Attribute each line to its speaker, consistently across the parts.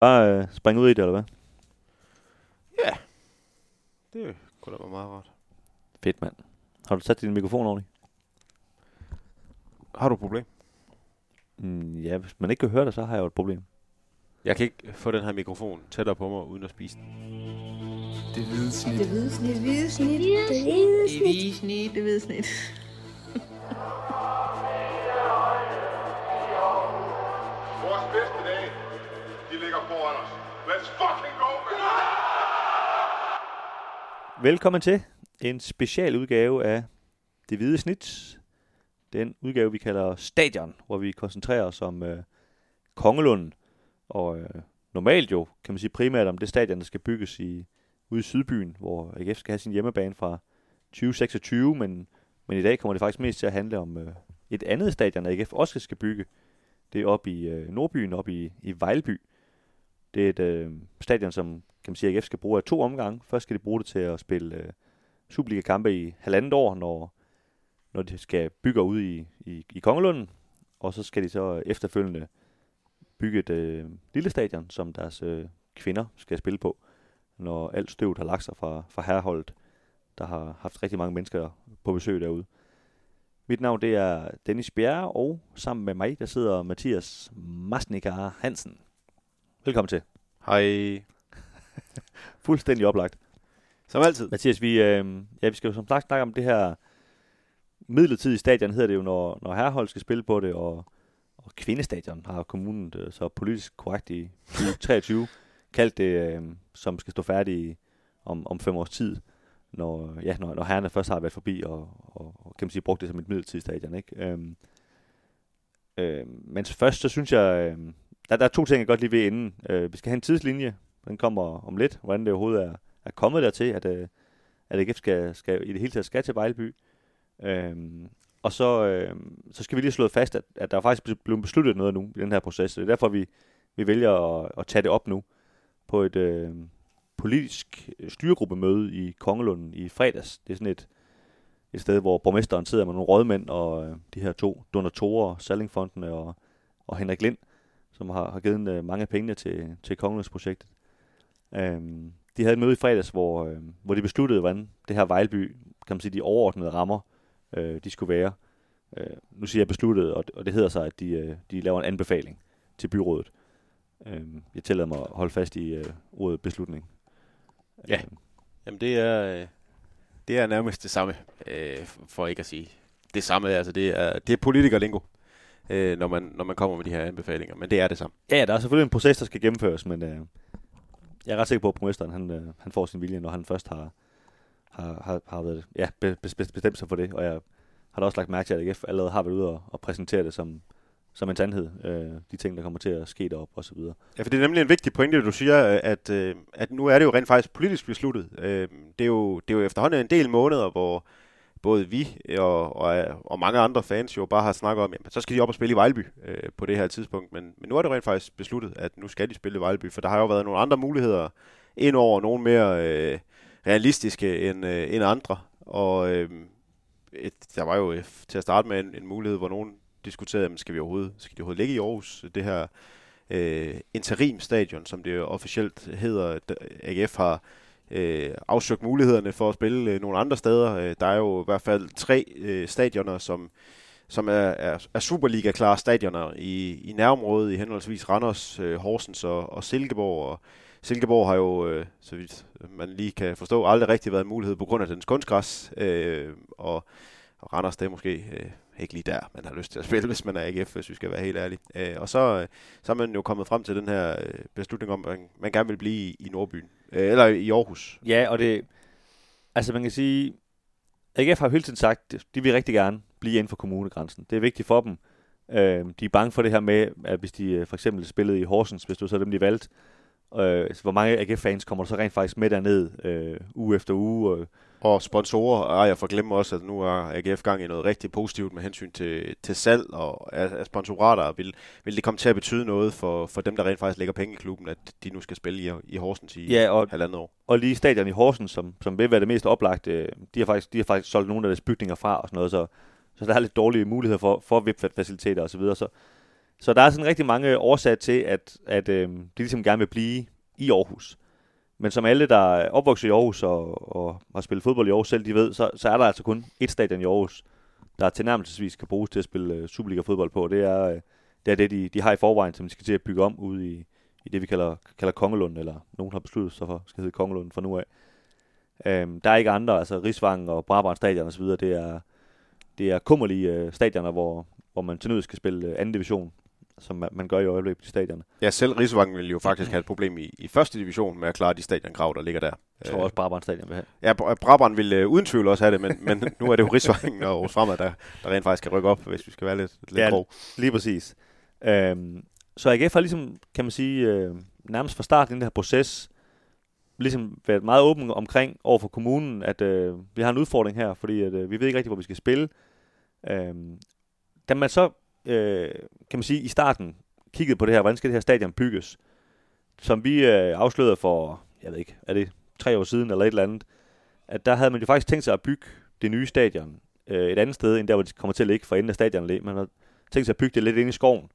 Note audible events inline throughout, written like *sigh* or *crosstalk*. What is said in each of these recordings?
Speaker 1: Bare øh, springe ud i det, eller hvad?
Speaker 2: Ja, det kunne da være meget rart.
Speaker 1: Fedt, mand. Har du sat din mikrofon ordentligt?
Speaker 2: Har du et problem?
Speaker 1: Mm, ja, hvis man ikke kan høre det, så har jeg jo et problem.
Speaker 2: Jeg kan ikke få den her mikrofon tættere på mig, uden at spise den.
Speaker 3: Det hvide snit.
Speaker 4: Det hvide snit. Det hvide snit.
Speaker 5: Det hvide snit.
Speaker 4: Det hvide snit.
Speaker 6: Vores *laughs* *laughs* Let's fucking go, man!
Speaker 1: Velkommen til en special udgave af Det Hvide Snit. Den udgave, vi kalder Stadion, hvor vi koncentrerer os om øh, Kongelunden. Og øh, normalt jo, kan man sige primært om det stadion, der skal bygges i, ude i Sydbyen, hvor AGF skal have sin hjemmebane fra 2026, men, men i dag kommer det faktisk mest til at handle om øh, et andet stadion, AGF også skal bygge. Det er oppe i øh, Nordbyen, oppe i, i Vejlby. Det er et øh, stadion, som kan man sige, AGF skal bruge af to omgange. Først skal de bruge det til at spille øh, Superliga-kampe i halvandet år, når, når de skal bygge ud i, i, i Kongelunden. Og så skal de så efterfølgende bygge et øh, lille stadion, som deres øh, kvinder skal spille på, når alt støvet har lagt sig fra, fra herreholdet, der har haft rigtig mange mennesker på besøg derude. Mit navn det er Dennis Bjerre, og sammen med mig, der sidder Mathias Masnikar Hansen. Velkommen til.
Speaker 2: Hej. *laughs*
Speaker 1: Fuldstændig oplagt.
Speaker 2: Som altid.
Speaker 1: Mathias, vi, øh, ja, vi skal jo som sagt snakke om det her midlertidige stadion, hedder det jo, når, når herrehold skal spille på det, og, og kvindestadion har kommunen det, så politisk korrekt i 2023 *laughs* kaldt det, øh, som skal stå færdigt om, om fem års tid, når, ja, når, når herrerne først har været forbi og, og, og kan man sige, brugt det som et midlertidigt stadion. Ikke? Øhm, øh, men først, så synes jeg, øh, der, der er to ting, jeg godt lige ved inden. Øh, vi skal have en tidslinje, den kommer om lidt, hvordan det overhovedet er, er kommet dertil, at, øh, at AGF skal, skal, i det hele taget skal til Vejleby. Øh, og så, øh, så skal vi lige slå fast, at, at der er faktisk blevet besluttet noget nu i den her proces. Det er derfor, vi, vi vælger at, at tage det op nu på et øh, politisk øh, styregruppemøde i Kongelunden i fredags. Det er sådan et, et sted, hvor borgmesteren sidder med nogle rådmænd og øh, de her to donatorer, Sallingfondene og, og Henrik Lind, som har, har givet øh, mange penge til, til Kongelundsprojektet. Øhm, de havde et møde i fredags, hvor, øh, hvor de besluttede, hvordan det her Vejlby, kan man sige, de overordnede rammer, øh, de skulle være. Øh, nu siger jeg besluttet, og, og det hedder sig, at de, øh, de laver en anbefaling til byrådet. Øh, jeg tillader mig at holde fast i øh, ordet beslutning.
Speaker 2: Ja.
Speaker 1: Øh,
Speaker 2: Jamen det er, øh, det er nærmest det samme, øh, for ikke at sige det samme. Altså det er, det er politikerlingo, øh, når, man, når man kommer med de her anbefalinger. Men det er det samme.
Speaker 1: ja, der er selvfølgelig en proces, der skal gennemføres, men øh, jeg er ret sikker på, at borgmesteren han, øh, han får sin vilje, når han først har, har, har, har været, ja, be, be, bestemt sig for det. Og jeg har da også lagt mærke til, at AGF allerede har været ude og, og præsentere det som, som en sandhed. Øh, de ting, der kommer til at ske derop og så videre.
Speaker 2: Ja, for det er nemlig en vigtig pointe, du siger, at, øh, at nu er det jo rent faktisk politisk besluttet. Øh, Det er jo, det er jo efterhånden en del måneder, hvor både vi og, og, og mange andre fans jo bare har snakket om, jamen, så skal de op og spille i Vejleby øh, på det her tidspunkt. Men, men nu er det rent faktisk besluttet, at nu skal de spille i Vejleby, for der har jo været nogle andre muligheder ind over nogle mere øh, realistiske end, øh, end andre. Og øh, et, der var jo øh, til at starte med en, en mulighed, hvor nogen diskuterede, jamen, skal vi overhovedet, skal de overhovedet ligge i Aarhus, det her øh, interimstadion, som det officielt hedder. AGF har øh, afsøgt mulighederne for at spille øh, nogle andre steder. Øh, der er jo i hvert fald tre øh, stadioner, som, som er, er, er Superliga-klare stadioner i, i nærområdet, i henholdsvis Randers, øh, Horsens og, og Silkeborg. Og Silkeborg har jo, øh, så vidt man lige kan forstå, aldrig rigtig været en mulighed på grund af dens kunstgræs. Øh, og, og Randers, det er måske øh, ikke lige der, man har lyst til at spille, hvis man er AGF, hvis vi skal være helt ærlige. Øh, og så, øh, så er man jo kommet frem til den her øh, beslutning om, at man, man gerne vil blive i, i Nordbyen. Øh, eller i Aarhus.
Speaker 1: Ja, og det... Altså, man kan sige... AGF har jo hele tiden sagt, de vil rigtig gerne blive inden for kommunegrænsen. Det er vigtigt for dem. Øh, de er bange for det her med, at hvis de øh, for eksempel spillede i Horsens, hvis du så dem, de valgte, øh, så hvor mange AGF-fans kommer der så rent faktisk med derned øh, uge efter uge. Øh,
Speaker 2: og sponsorer, og jeg får glemme også, at nu er AGF gang i noget rigtig positivt med hensyn til, til salg og af sponsorater. Vil, vil det komme til at betyde noget for, for dem, der rent faktisk lægger penge i klubben, at de nu skal spille i, i Horsens i
Speaker 1: Ja, og-
Speaker 2: halvandet år?
Speaker 1: og lige stadion i Horsens, som, som vil være det mest oplagte, de har faktisk, de har faktisk solgt nogle af deres bygninger fra og sådan noget, så, så der er lidt dårlige muligheder for, for VIP-faciliteter osv., så, så Så der er sådan rigtig mange årsager til, at, at øh, de ligesom gerne vil blive i Aarhus. Men som alle, der er opvokset i Aarhus og, og har spillet fodbold i Aarhus selv, de ved, så, så er der altså kun et stadion i Aarhus, der tilnærmelsesvis kan bruges til at spille øh, Superliga-fodbold på. Det er, øh, det er det, de, de har i forvejen, som de skal til at bygge om ude i, i det, vi kalder, kalder Kongelund, eller nogen har besluttet sig for, skal hedde Kongelund fra nu af. Øhm, der er ikke andre, altså Rigsvang og Brabrand Stadion osv., det er, det er kummerlige øh, stadioner, hvor, hvor man til nød skal spille øh, anden division, som man, man gør i øjeblikket på de stadioner.
Speaker 2: Ja, selv Rigsvangen vil jo faktisk have et problem i, i første division med at klare de stadionkrav, der ligger der.
Speaker 1: Jeg tror også, Brabrand Stadion vil have.
Speaker 2: Ja, Bra- Brabrand vil øh, uden tvivl også have det, men, men *laughs* nu er det jo Rigsvangen og Aarhus Fremad, der, der rent faktisk kan rykke op, hvis vi skal være lidt, lidt
Speaker 1: Ja,
Speaker 2: grov.
Speaker 1: Lige præcis. Øhm, så AGF har ligesom, kan man sige, øh, nærmest fra starten i den her proces, ligesom været meget åben omkring over for kommunen, at øh, vi har en udfordring her, fordi at, øh, vi ved ikke rigtig, hvor vi skal spille. Øhm, da man så, øh, kan man sige, i starten kiggede på det her, hvordan skal det her stadion bygges, som vi øh, afslørede for, jeg ved ikke, er det tre år siden eller et eller andet, at der havde man jo faktisk tænkt sig at bygge det nye stadion øh, et andet sted, end der, hvor det kommer til at ligge for enden af stadionet. Man har tænkt sig at bygge det lidt ind i skoven,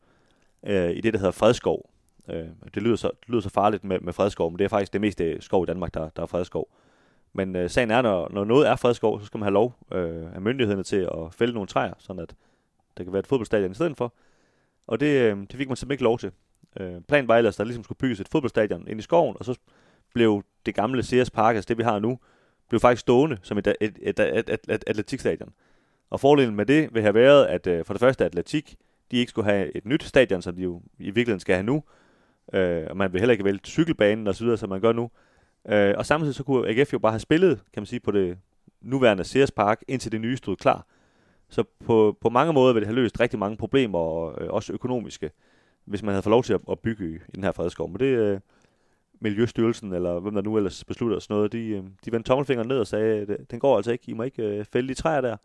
Speaker 1: øh, i det, der hedder Fredskov. Øh, det, lyder så, det lyder så farligt med, med fredskov, men det er faktisk det meste skov i Danmark, der, der er fredskov. Men øh, sagen er, når, når noget er fredskov, så skal man have lov øh, af myndighederne til at fælde nogle træer, sådan at der kan være et fodboldstadion i stedet for. Og det, øh, det fik man simpelthen ikke lov til. Øh, planen var ellers, at der ligesom skulle bygges et fodboldstadion ind i skoven, og så blev det gamle Sears Park, altså det vi har nu, blev faktisk stående som et, et, et, et, et, et atletikstadion. Og fordelen med det vil have været, at øh, for det første atletik, de ikke skulle have et nyt stadion, som de jo i virkeligheden skal have nu. Øh, og man vil heller ikke vælge cykelbanen osv., som man gør nu. Øh, og samtidig så kunne AGF jo bare have spillet, kan man sige, på det nuværende Sears Park, indtil det nye stod klar. Så på, på mange måder vil det have løst rigtig mange problemer, og øh, også økonomiske, hvis man havde fået lov til at, at bygge i, i den her fredskov. Men det, øh, Miljøstyrelsen, eller hvem der nu ellers beslutter sådan noget, de, øh, de vendte tommelfingeren ned og sagde, øh, at den går altså ikke, I må ikke øh, fælde de træer der.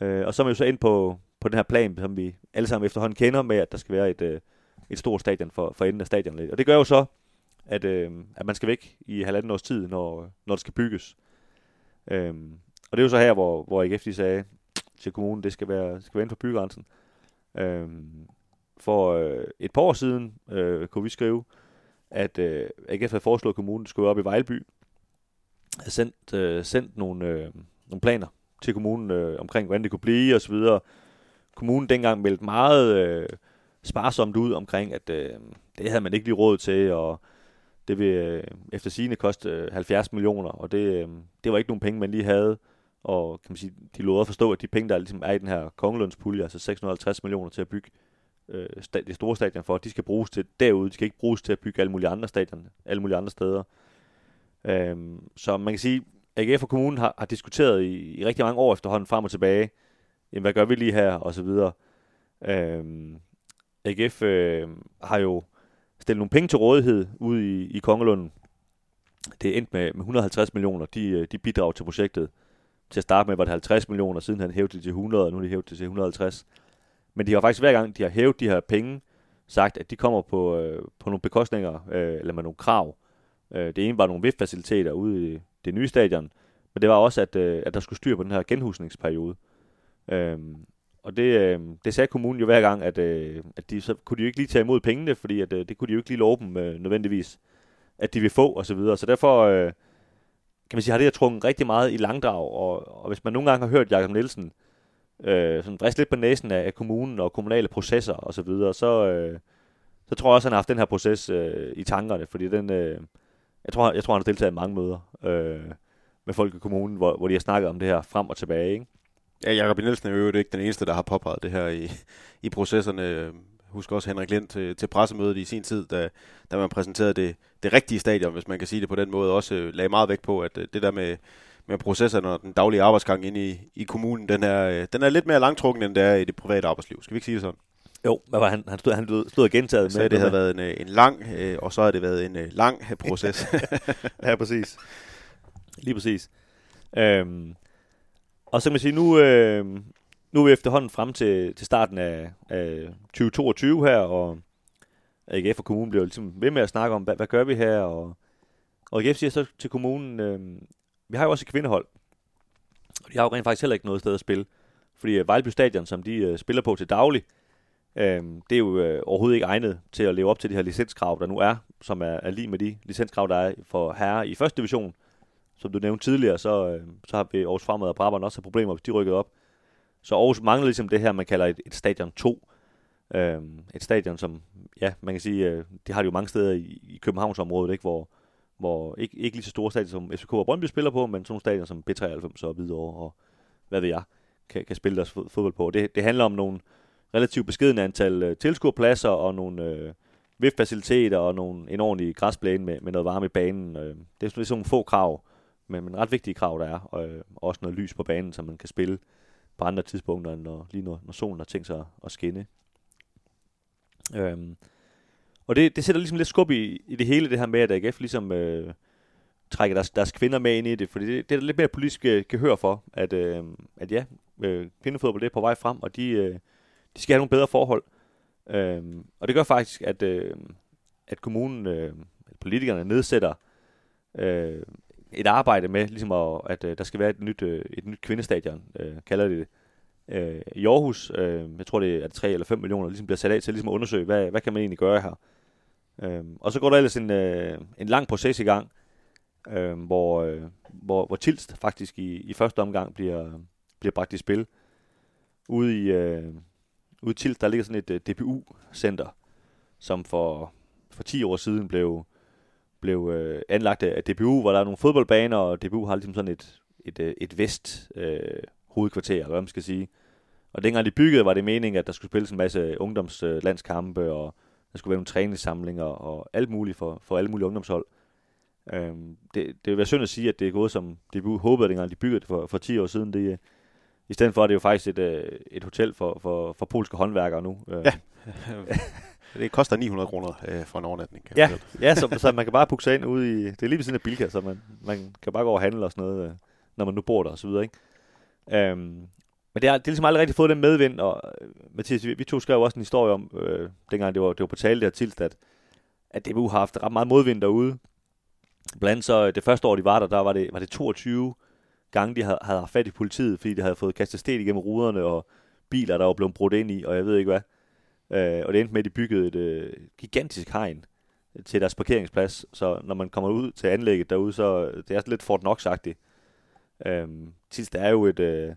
Speaker 1: Øh, og så er man jo så ind på, på den her plan, som vi alle sammen efterhånden kender med, at der skal være et, øh, et stort stadion for, for enden af stadionet. Og det gør jo så, at, øh, at man skal væk i halvanden års tid, når, når det skal bygges. Øh, og det er jo så her, hvor, hvor AGF de sagde til kommunen, det skal være, skal være inden for bygrænsen. Øh, for øh, et par år siden øh, kunne vi skrive, at øh, AGF havde foreslået, at kommunen skulle op i Vejleby, havde sendt, øh, sendt nogle, øh, nogle planer til kommunen øh, omkring, hvordan det kunne blive osv. Kommunen dengang meldte meget øh, sparsomt ud omkring, at øh, det havde man ikke lige råd til, og det vil øh, efter sigende koste øh, 70 millioner, og det, øh, det var ikke nogen penge, man lige havde. Og kan man sige, de lovede at forstå, at de penge, der ligesom er i den her kongelønspulje, altså 650 millioner til at bygge øh, sta- det store stadion for, de skal bruges til derude, de skal ikke bruges til at bygge alle mulige andre stadion, alle mulige andre steder. Øhm, så man kan sige, AGF og kommunen har, har diskuteret i, i rigtig mange år efterhånden frem og tilbage, jamen, hvad gør vi lige her, og så videre. Øhm, AGF øh, har jo stillet nogle penge til rådighed ude i, i Kongelunden. Det er endt med, med 150 millioner, de, øh, de bidrager til projektet. Til at starte med var det 50 millioner, siden han hævde det til 100, og nu er de hævet det til 150. Men de har faktisk hver gang, de har hævet de her penge, sagt, at de kommer på, øh, på nogle bekostninger, øh, eller med nogle krav. Øh, det ene var nogle VIF-faciliteter ude i det nye stadion, men det var også, at, øh, at der skulle styr på den her genhusningsperiode. Øh, og det, øh, det sagde kommunen jo hver gang, at, øh, at de, så kunne de jo ikke lige tage imod pengene, fordi at, øh, det kunne de jo ikke lige love dem øh, nødvendigvis, at de vil få og så videre. Så derfor øh, kan man sige, har det her trukket rigtig meget i langdrag, og, og hvis man nogle gange har hørt Jakob Nielsen øh, sådan vriste lidt på næsen af, af kommunen og kommunale processer og så videre, så, øh, så tror jeg også, han har haft den her proces øh, i tankerne, fordi den, øh, jeg, tror, jeg tror, han har deltaget i mange møder øh, med folk i kommunen, hvor, hvor de har snakket om det her frem og tilbage, ikke?
Speaker 2: Ja, Jakob Nielsen er jo ikke den eneste, der har påpeget det her i, i processerne. Øh, Husk også Henrik Lind til, til pressemødet i sin tid, da, da man præsenterede det, det rigtige stadion, hvis man kan sige det på den måde, også øh, lagde meget vægt på, at øh, det der med, med processerne og den daglige arbejdsgang inde i, i kommunen, den er, øh, den er lidt mere langtrukken, end det er i det private arbejdsliv. Skal vi ikke sige det sådan?
Speaker 1: Jo, hvad var han? Han stod, han stod, stod gentaget
Speaker 2: Så
Speaker 1: med.
Speaker 2: det havde været en, en lang, øh, og så har det været en øh, lang proces. *laughs* *laughs*
Speaker 1: ja, præcis. Lige præcis. Øhm, og så kan man sige, nu, øh, nu er vi efterhånden frem til, til starten af, af 2022 her, og AGF og kommunen bliver ligesom ved med at snakke om, hvad, hvad gør vi her, og, og AGF siger så til kommunen, øh, vi har jo også et kvindehold, og de har jo rent faktisk heller ikke noget sted at spille, fordi øh, Vejleby Stadion, som de øh, spiller på til daglig, øh, det er jo øh, overhovedet ikke egnet til at leve op til de her licenskrav, der nu er, som er, er lige med de licenskrav, der er for herre i første division. Som du nævnte tidligere, så, øh, så har vi Aarhus Fremad og Brabant også problemer, hvis de rykkede op. Så Aarhus mangler ligesom det her, man kalder et, et stadion 2. Øhm, et stadion, som, ja, man kan sige, øh, det har de jo mange steder i, i Københavnsområdet, ikke, hvor, hvor ikke, ikke lige så store stadion som FCK og Brøndby spiller på, men sådan nogle stadion som B93 og Hvidovre og hvad ved jeg, kan, kan spille deres fodbold på. Det, det handler om nogle relativt beskedende antal øh, tilskuerpladser og nogle øh, VIF-faciliteter og nogle, en ordentlig græsplæne med, med noget varme i banen. Øh, det er sådan nogle få krav, men, men ret vigtige krav, der er. Og øh, også noget lys på banen, så man kan spille på andre tidspunkter, end når, lige når, når solen har tænkt sig at skinne. Øhm, og det, det sætter ligesom lidt skub i, i det hele, det her med, at AGF ligesom øh, trækker deres, deres kvinder med ind i det, fordi det, det er der lidt mere politisk øh, gehør for, at, øh, at ja, øh, kvindefodbold det er på vej frem, og de, øh, de skal have nogle bedre forhold. Øh, og det gør faktisk, at, øh, at kommunen, øh, politikerne nedsætter øh, et arbejde med, ligesom at, at øh, der skal være et nyt, øh, et nyt kvindestadion, øh, kalder de det, øh, i Aarhus. Øh, jeg tror, det er 3 eller 5 millioner, ligesom bliver sat af til ligesom at undersøge, hvad, hvad kan man egentlig gøre her. Øh, og så går der ellers en, øh, en lang proces i gang, øh, hvor, øh, hvor, hvor Tilst faktisk i, i første omgang bliver, bliver bragt i spil. Ude i, øh, ude i Tilst, der ligger sådan et øh, DPU-center, som for, for 10 år siden blev, blev øh, anlagt af DPU, hvor der er nogle fodboldbaner, og DPU har ligesom sådan et, et, et, et vest øh, hovedkvarter, eller hvad man skal sige. Og dengang de byggede, var det meningen, at der skulle spilles en masse ungdomslandskampe, øh, og der skulle være nogle træningssamlinger, og alt muligt for, for alle mulige ungdomshold. Øhm, det, det vil være synd at sige, at det er gået som DBU håbede, dengang de byggede det for, for 10 år siden. Det, I stedet for er det jo faktisk et, øh, et hotel for, for, for polske håndværkere nu.
Speaker 2: Ja. *laughs* det koster 900 kroner øh, for en overnatning. Kan
Speaker 1: ja, ja så, så *laughs* man kan bare pukke sig ind ude i... Det er lige ved siden af Bilka, så man, man kan bare gå og handle og sådan noget, øh, når man nu bor der og så videre. Ikke? Øhm, men det har, det har ligesom aldrig rigtig fået den medvind, og Mathias, vi, vi to skrev også en historie om, øh, dengang det var, det var på tale der til, at, at DBU har haft ret meget modvind derude. Blandt andet så det første år, de var der, der var det, var det 22 gange, de havde, havde haft fat i politiet, fordi de havde fået kastet sten igennem ruderne, og biler, der var blevet brudt ind i, og jeg ved ikke hvad. Øh, og det endte med, at de byggede et øh, gigantisk hegn til deres parkeringsplads, så når man kommer ud til anlægget derude, så øh, det er lidt Fort Knox-agtigt. Øh, Tils, der er jo et, øh,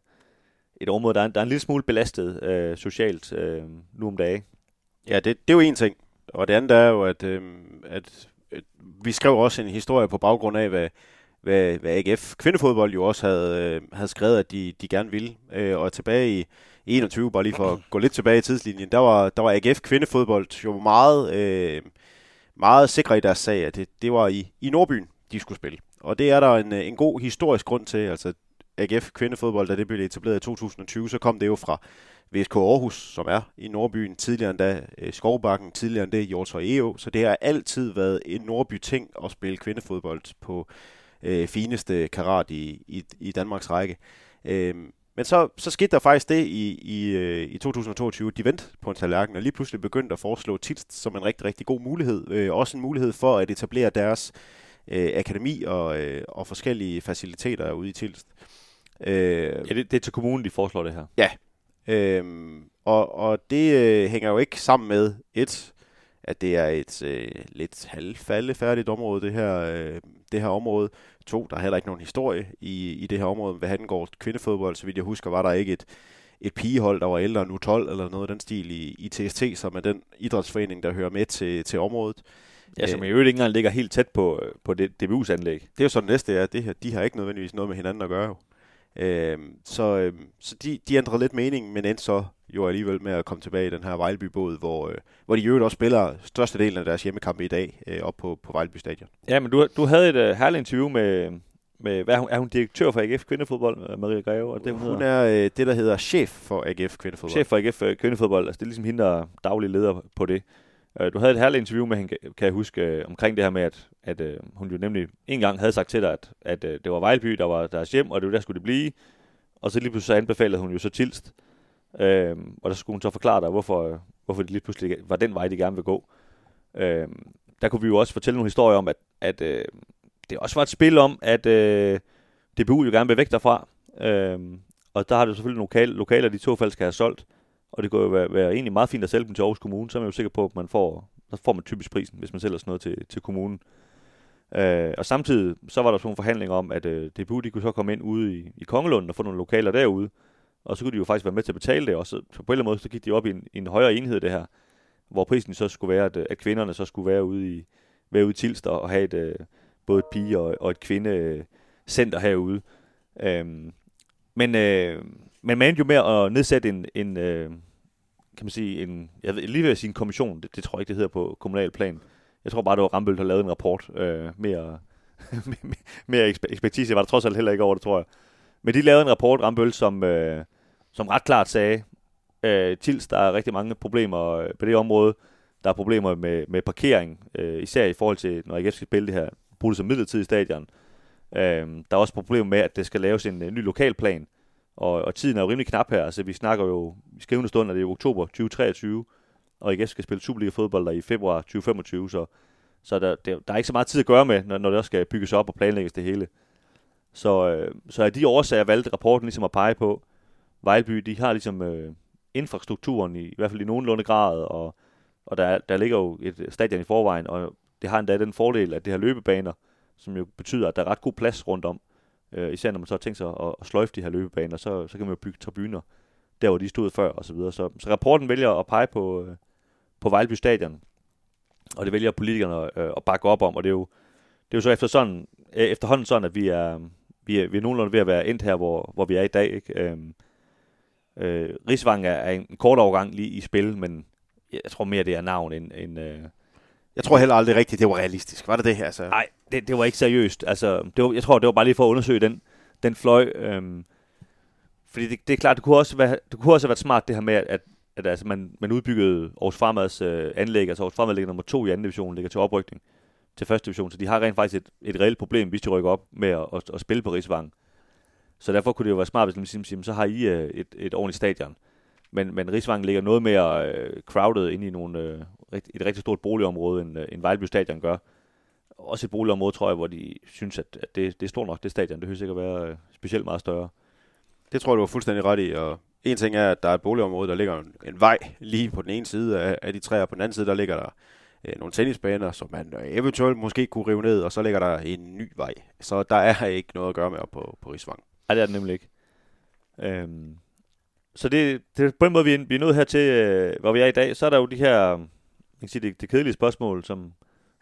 Speaker 1: et område, der er, der er en lille smule belastet øh, socialt øh, nu om dagen.
Speaker 2: Ja, det, det er jo en ting. Og det andet er jo, at, øh, at vi skrev også en historie på baggrund af, hvad, hvad, hvad AGF kvindefodbold jo også havde, øh, havde skrevet, at de, de gerne ville. Øh, og tilbage i 21, bare lige for at gå lidt tilbage i tidslinjen, der var, der var AGF kvindefodbold jo meget, øh, meget sikre i deres sag, at det, det var i, i Nordbyen, de skulle spille. Og det er der en, øh, en god historisk grund til. Altså AGF kvindefodbold, da det blev etableret i 2020, så kom det jo fra VSK Aarhus, som er i Nordbyen, tidligere endda øh, Skovbakken, tidligere endda Hjortøj EO, så det har altid været en Nordby-ting at spille kvindefodbold på øh, fineste karat i, i, i Danmarks række. Øh, men så, så skete der faktisk det i, i, øh, i 2022, de vendte på en tallerken, og lige pludselig begyndte at foreslå Tilst som en rigtig, rigtig god mulighed. Øh, også en mulighed for at etablere deres øh, akademi og, øh, og forskellige faciliteter ude i Tilst.
Speaker 1: Øh, ja, det, det er til kommunen, de foreslår det her.
Speaker 2: Ja, Øhm, og, og det øh, hænger jo ikke sammen med et, at det er et øh, lidt halvfaldefærdigt område, det her, øh, det her område. To, der er heller ikke nogen historie i, i det her område. Hvad han går kvindefodbold, så vidt jeg husker, var der ikke et, et pigehold, der var ældre end U12 eller noget af den stil i, i TST, som er den idrætsforening, der hører med til, til området.
Speaker 1: Ja, som i øvrigt ikke engang ligger helt tæt på, på det DBU's anlæg.
Speaker 2: Det er jo så det næste, er, at det her, de har ikke nødvendigvis noget med hinanden at gøre. Jo. Øh, så øh, så de, de ændrede lidt mening, men endte så jo alligevel med at komme tilbage i den her Vejleby-båd, hvor, øh, hvor de jo også spiller størstedelen af deres hjemmekampe i dag øh, op på, på Vejleby Stadion.
Speaker 1: Ja, men du, du havde et øh, herligt interview med, med hvad er, hun, er hun direktør for AGF Kvindefodbold, øh, Maria Greve? Er det,
Speaker 2: hun, hun er øh, det, der hedder chef for AGF Kvindefodbold.
Speaker 1: Chef for AGF øh, Kvindefodbold, altså det er ligesom hende, der er daglig leder på det. Øh, du havde et herligt interview med hende, kan jeg huske, øh, omkring det her med, at, at øh, hun jo nemlig en gang havde sagt til dig, at, at øh, det var Vejleby, der var deres hjem, og det var der skulle det blive. Og så lige pludselig så anbefalede hun jo så Tilst. Øh, og der skulle hun så forklare dig, hvorfor, øh, hvorfor det lige pludselig var den vej, de gerne vil gå. Øh, der kunne vi jo også fortælle nogle historier om, at, at øh, det også var et spil om, at øh, DBU jo gerne vil væk derfra. Øh, og der har du selvfølgelig lokal lokaler, de to fald skal have solgt og det kunne jo være, være egentlig meget fint at sælge dem til Aarhus Kommune, så er man jo sikker på, at man får, så får man typisk prisen, hvis man sælger sådan noget til, til kommunen. Øh, og samtidig så var der sådan nogle forhandlinger om, at øh, DBU de kunne så komme ind ude i, i Kongelunden og få nogle lokaler derude, og så kunne de jo faktisk være med til at betale det, og så, så på en eller anden måde, så gik de op i en, i en højere enhed det her, hvor prisen så skulle være, at, øh, at kvinderne så skulle være ude i, være ude i Tilster og have et, øh, både et pige- og, og et kvindecenter herude. Øhm, men, øh, men man endte jo med at nedsætte en, en øh, kan man sige, en, jeg ved, lige ved at sige en kommission, det, det tror jeg ikke, det hedder på kommunal plan. Jeg tror bare, det var Rambøl, der lavede en rapport. Øh, mere, *laughs* mere ekspertise var der trods alt heller ikke over det, tror jeg. Men de lavede en rapport, Rambøl, som, øh, som ret klart sagde, øh, Tils, der er rigtig mange problemer øh, på det område. Der er problemer med, med parkering, øh, især i forhold til, når AGF skal spille det her, bruge det som midlertidig stadion. Øh, der er også problemer med, at det skal laves en, en ny lokalplan, og, og tiden er jo rimelig knap her. Altså, vi snakker jo, i skrivende stund, at det er oktober 2023, og AGF skal spille Superliga-fodbold der i februar 2025, så, så der, der, der er ikke så meget tid at gøre med, når, når det også skal bygges op og planlægges det hele. Så, øh, så af de årsager valgte rapporten ligesom at pege på, Vejlby, de har ligesom øh, infrastrukturen i, i hvert fald i nogenlunde grad, og, og der, der ligger jo et stadion i forvejen, og det har endda den fordel, at det har løbebaner, som jo betyder, at der er ret god plads rundt om. Øh, især når man så har tænkt sig at, at sløjfe de her løbebaner, så, så kan man jo bygge tribuner der, hvor de stod før og så videre. Så, så rapporten vælger at pege på, øh, på Vejlby Stadion, og det vælger politikerne øh, at bakke op om, og det er jo, det er jo så efter sådan, øh, efterhånden sådan, at vi er, vi er, vi er nogenlunde ved at være endt her, hvor, hvor vi er i dag. Ikke? Øhm, øh, Rigsvang er, er en kort overgang lige i spil, men jeg tror mere, det er navn end... end øh,
Speaker 2: jeg tror heller aldrig rigtigt, det var realistisk. Var det det her? Altså?
Speaker 1: Nej, det, det var ikke seriøst. Altså, det var, jeg tror, det var bare lige for at undersøge den, den fløj. Øhm, fordi det, det er klart, det kunne, også være, det kunne også have været smart det her med, at, at, at altså, man, man udbyggede Aarhus Fremads øh, anlæg. Altså Aarhus Fremad ligger nummer to i anden division, ligger til oprykning til første division. Så de har rent faktisk et, et reelt problem, hvis de rykker op med at, at, at spille på Rigsvang. Så derfor kunne det jo være smart, hvis man siger så har I øh, et, et ordentligt stadion. Men, men Rigsvang ligger noget mere øh, crowded ind i nogle, øh, et rigtig stort boligområde, end, øh, end Vejleby Stadion gør. Også et boligområde, tror jeg, hvor de synes, at, at det, det er stort nok, det stadion. Det hører sikkert være øh, specielt meget større.
Speaker 2: Det tror jeg, du var fuldstændig ret i. Og en ting er, at der er et boligområde, der ligger en, en vej lige på den ene side af, af de træer, og på den anden side, der ligger der øh, nogle tennisbaner, som man eventuelt måske kunne rive ned, og så ligger der en ny vej. Så der er ikke noget at gøre med op på, på Rigsvang.
Speaker 1: Nej, det er det nemlig ikke. Øhm, så det, det på den måde, vi er, vi er nået her til, øh, hvor vi er i dag. Så er der jo de her, øh, man kan sige, det, det kedelige spørgsmål, som,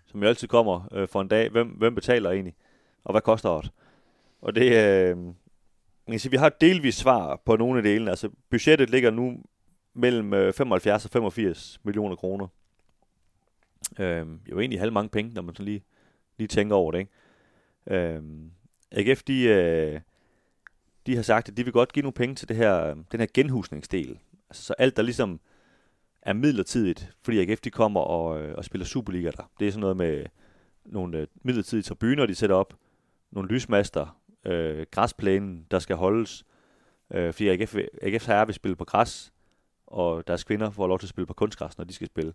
Speaker 1: som jo altid kommer øh, for en dag. Hvem, hvem betaler egentlig? Og hvad koster det? Og det, øh, man kan sige, vi har delvis svar på nogle af delene. Altså, budgettet ligger nu mellem øh, 75 og 85 millioner kroner. Øh, jo egentlig halv mange penge, når man så lige, lige tænker over det, ikke? Øh, AGF, de, øh, de har sagt, at de vil godt give nogle penge til det her, den her genhusningsdel. Altså, så alt, der ligesom er midlertidigt, fordi AGF de kommer og, øh, og spiller Superliga der. Det er sådan noget med nogle øh, midlertidige tribuner, de sætter op, nogle lysmaster, øh, græsplænen, der skal holdes, øh, fordi AGF, AGF herre vil spille på græs, og deres kvinder får lov til at spille på kunstgræs, når de skal spille.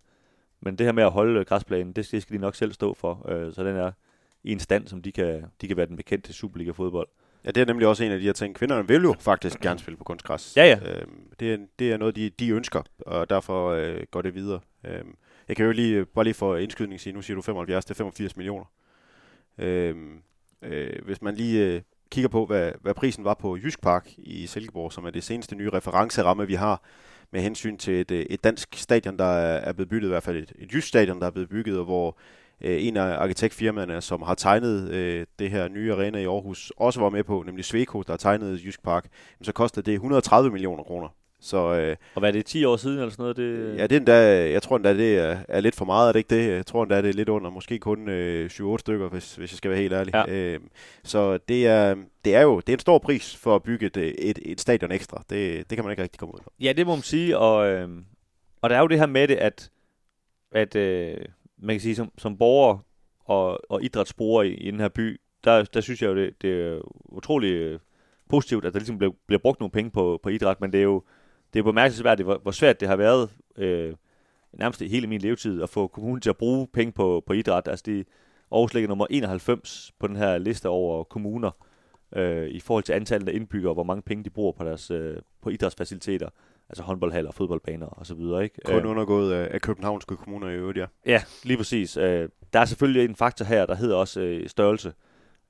Speaker 1: Men det her med at holde øh, græsplænen, det, det skal de nok selv stå for, øh, så den er i en stand, som de kan, de kan være den bekendte til Superliga-fodbold.
Speaker 2: Ja, det er nemlig også en af de her ting. Kvinderne vil jo faktisk gerne spille på kunstgræs.
Speaker 1: Ja, ja.
Speaker 2: Øhm, det, er, det er noget, de, de ønsker, og derfor øh, går det videre. Øhm, jeg kan jo lige, bare lige for indskydning sige, nu siger du 75 til 85 millioner. Øhm, øh, hvis man lige øh, kigger på, hvad, hvad prisen var på Jysk Park i Silkeborg, som er det seneste nye referenceramme, vi har med hensyn til et, øh, et dansk stadion, der er, er blevet bygget, i hvert fald et, et jysk stadion, der er blevet bygget, og hvor øh, en af arkitektfirmaerne, som har tegnet øh, det her nye arena i Aarhus, også var med på, nemlig Sveko, der har tegnet Jysk Park, så koster det 130 millioner kroner. Så, øh,
Speaker 1: og hvad er det, 10 år siden eller sådan noget? Det...
Speaker 2: Ja, det er endda, jeg tror endda, det er, er lidt for meget, er det ikke det? Jeg tror endda, det er lidt under, måske kun øh, 7-8 stykker, hvis, hvis jeg skal være helt ærlig. Ja. Øh, så det er, det er jo det er en stor pris for at bygge et, et, et stadion ekstra. Det, det kan man ikke rigtig komme ud af.
Speaker 1: Ja, det må man sige, og, øh, og der er jo det her med det, at, at øh, man kan sige, som, som borger og, og idrætsbrugere i, i den her by, der, der synes jeg jo, det, det er utrolig øh, positivt, at der ligesom bliver, bliver brugt nogle penge på, på idræt, men det er jo det er bemærkelsesværdigt, hvor, hvor svært det har været øh, nærmest hele min levetid at få kommunen til at bruge penge på, på idræt. Altså det, Aarhus ligger nummer 91 på den her liste over kommuner øh, i forhold til antallet af indbyggere, hvor mange penge de bruger på deres øh, på idrætsfaciliteter altså håndboldhaller, fodboldbaner og så videre. Ikke?
Speaker 2: Kun
Speaker 1: Øh,
Speaker 2: undergået af, af københavnske kommuner i øvrigt, ja.
Speaker 1: Ja, lige præcis. Øh, der er selvfølgelig en faktor her, der hedder også øh, størrelse.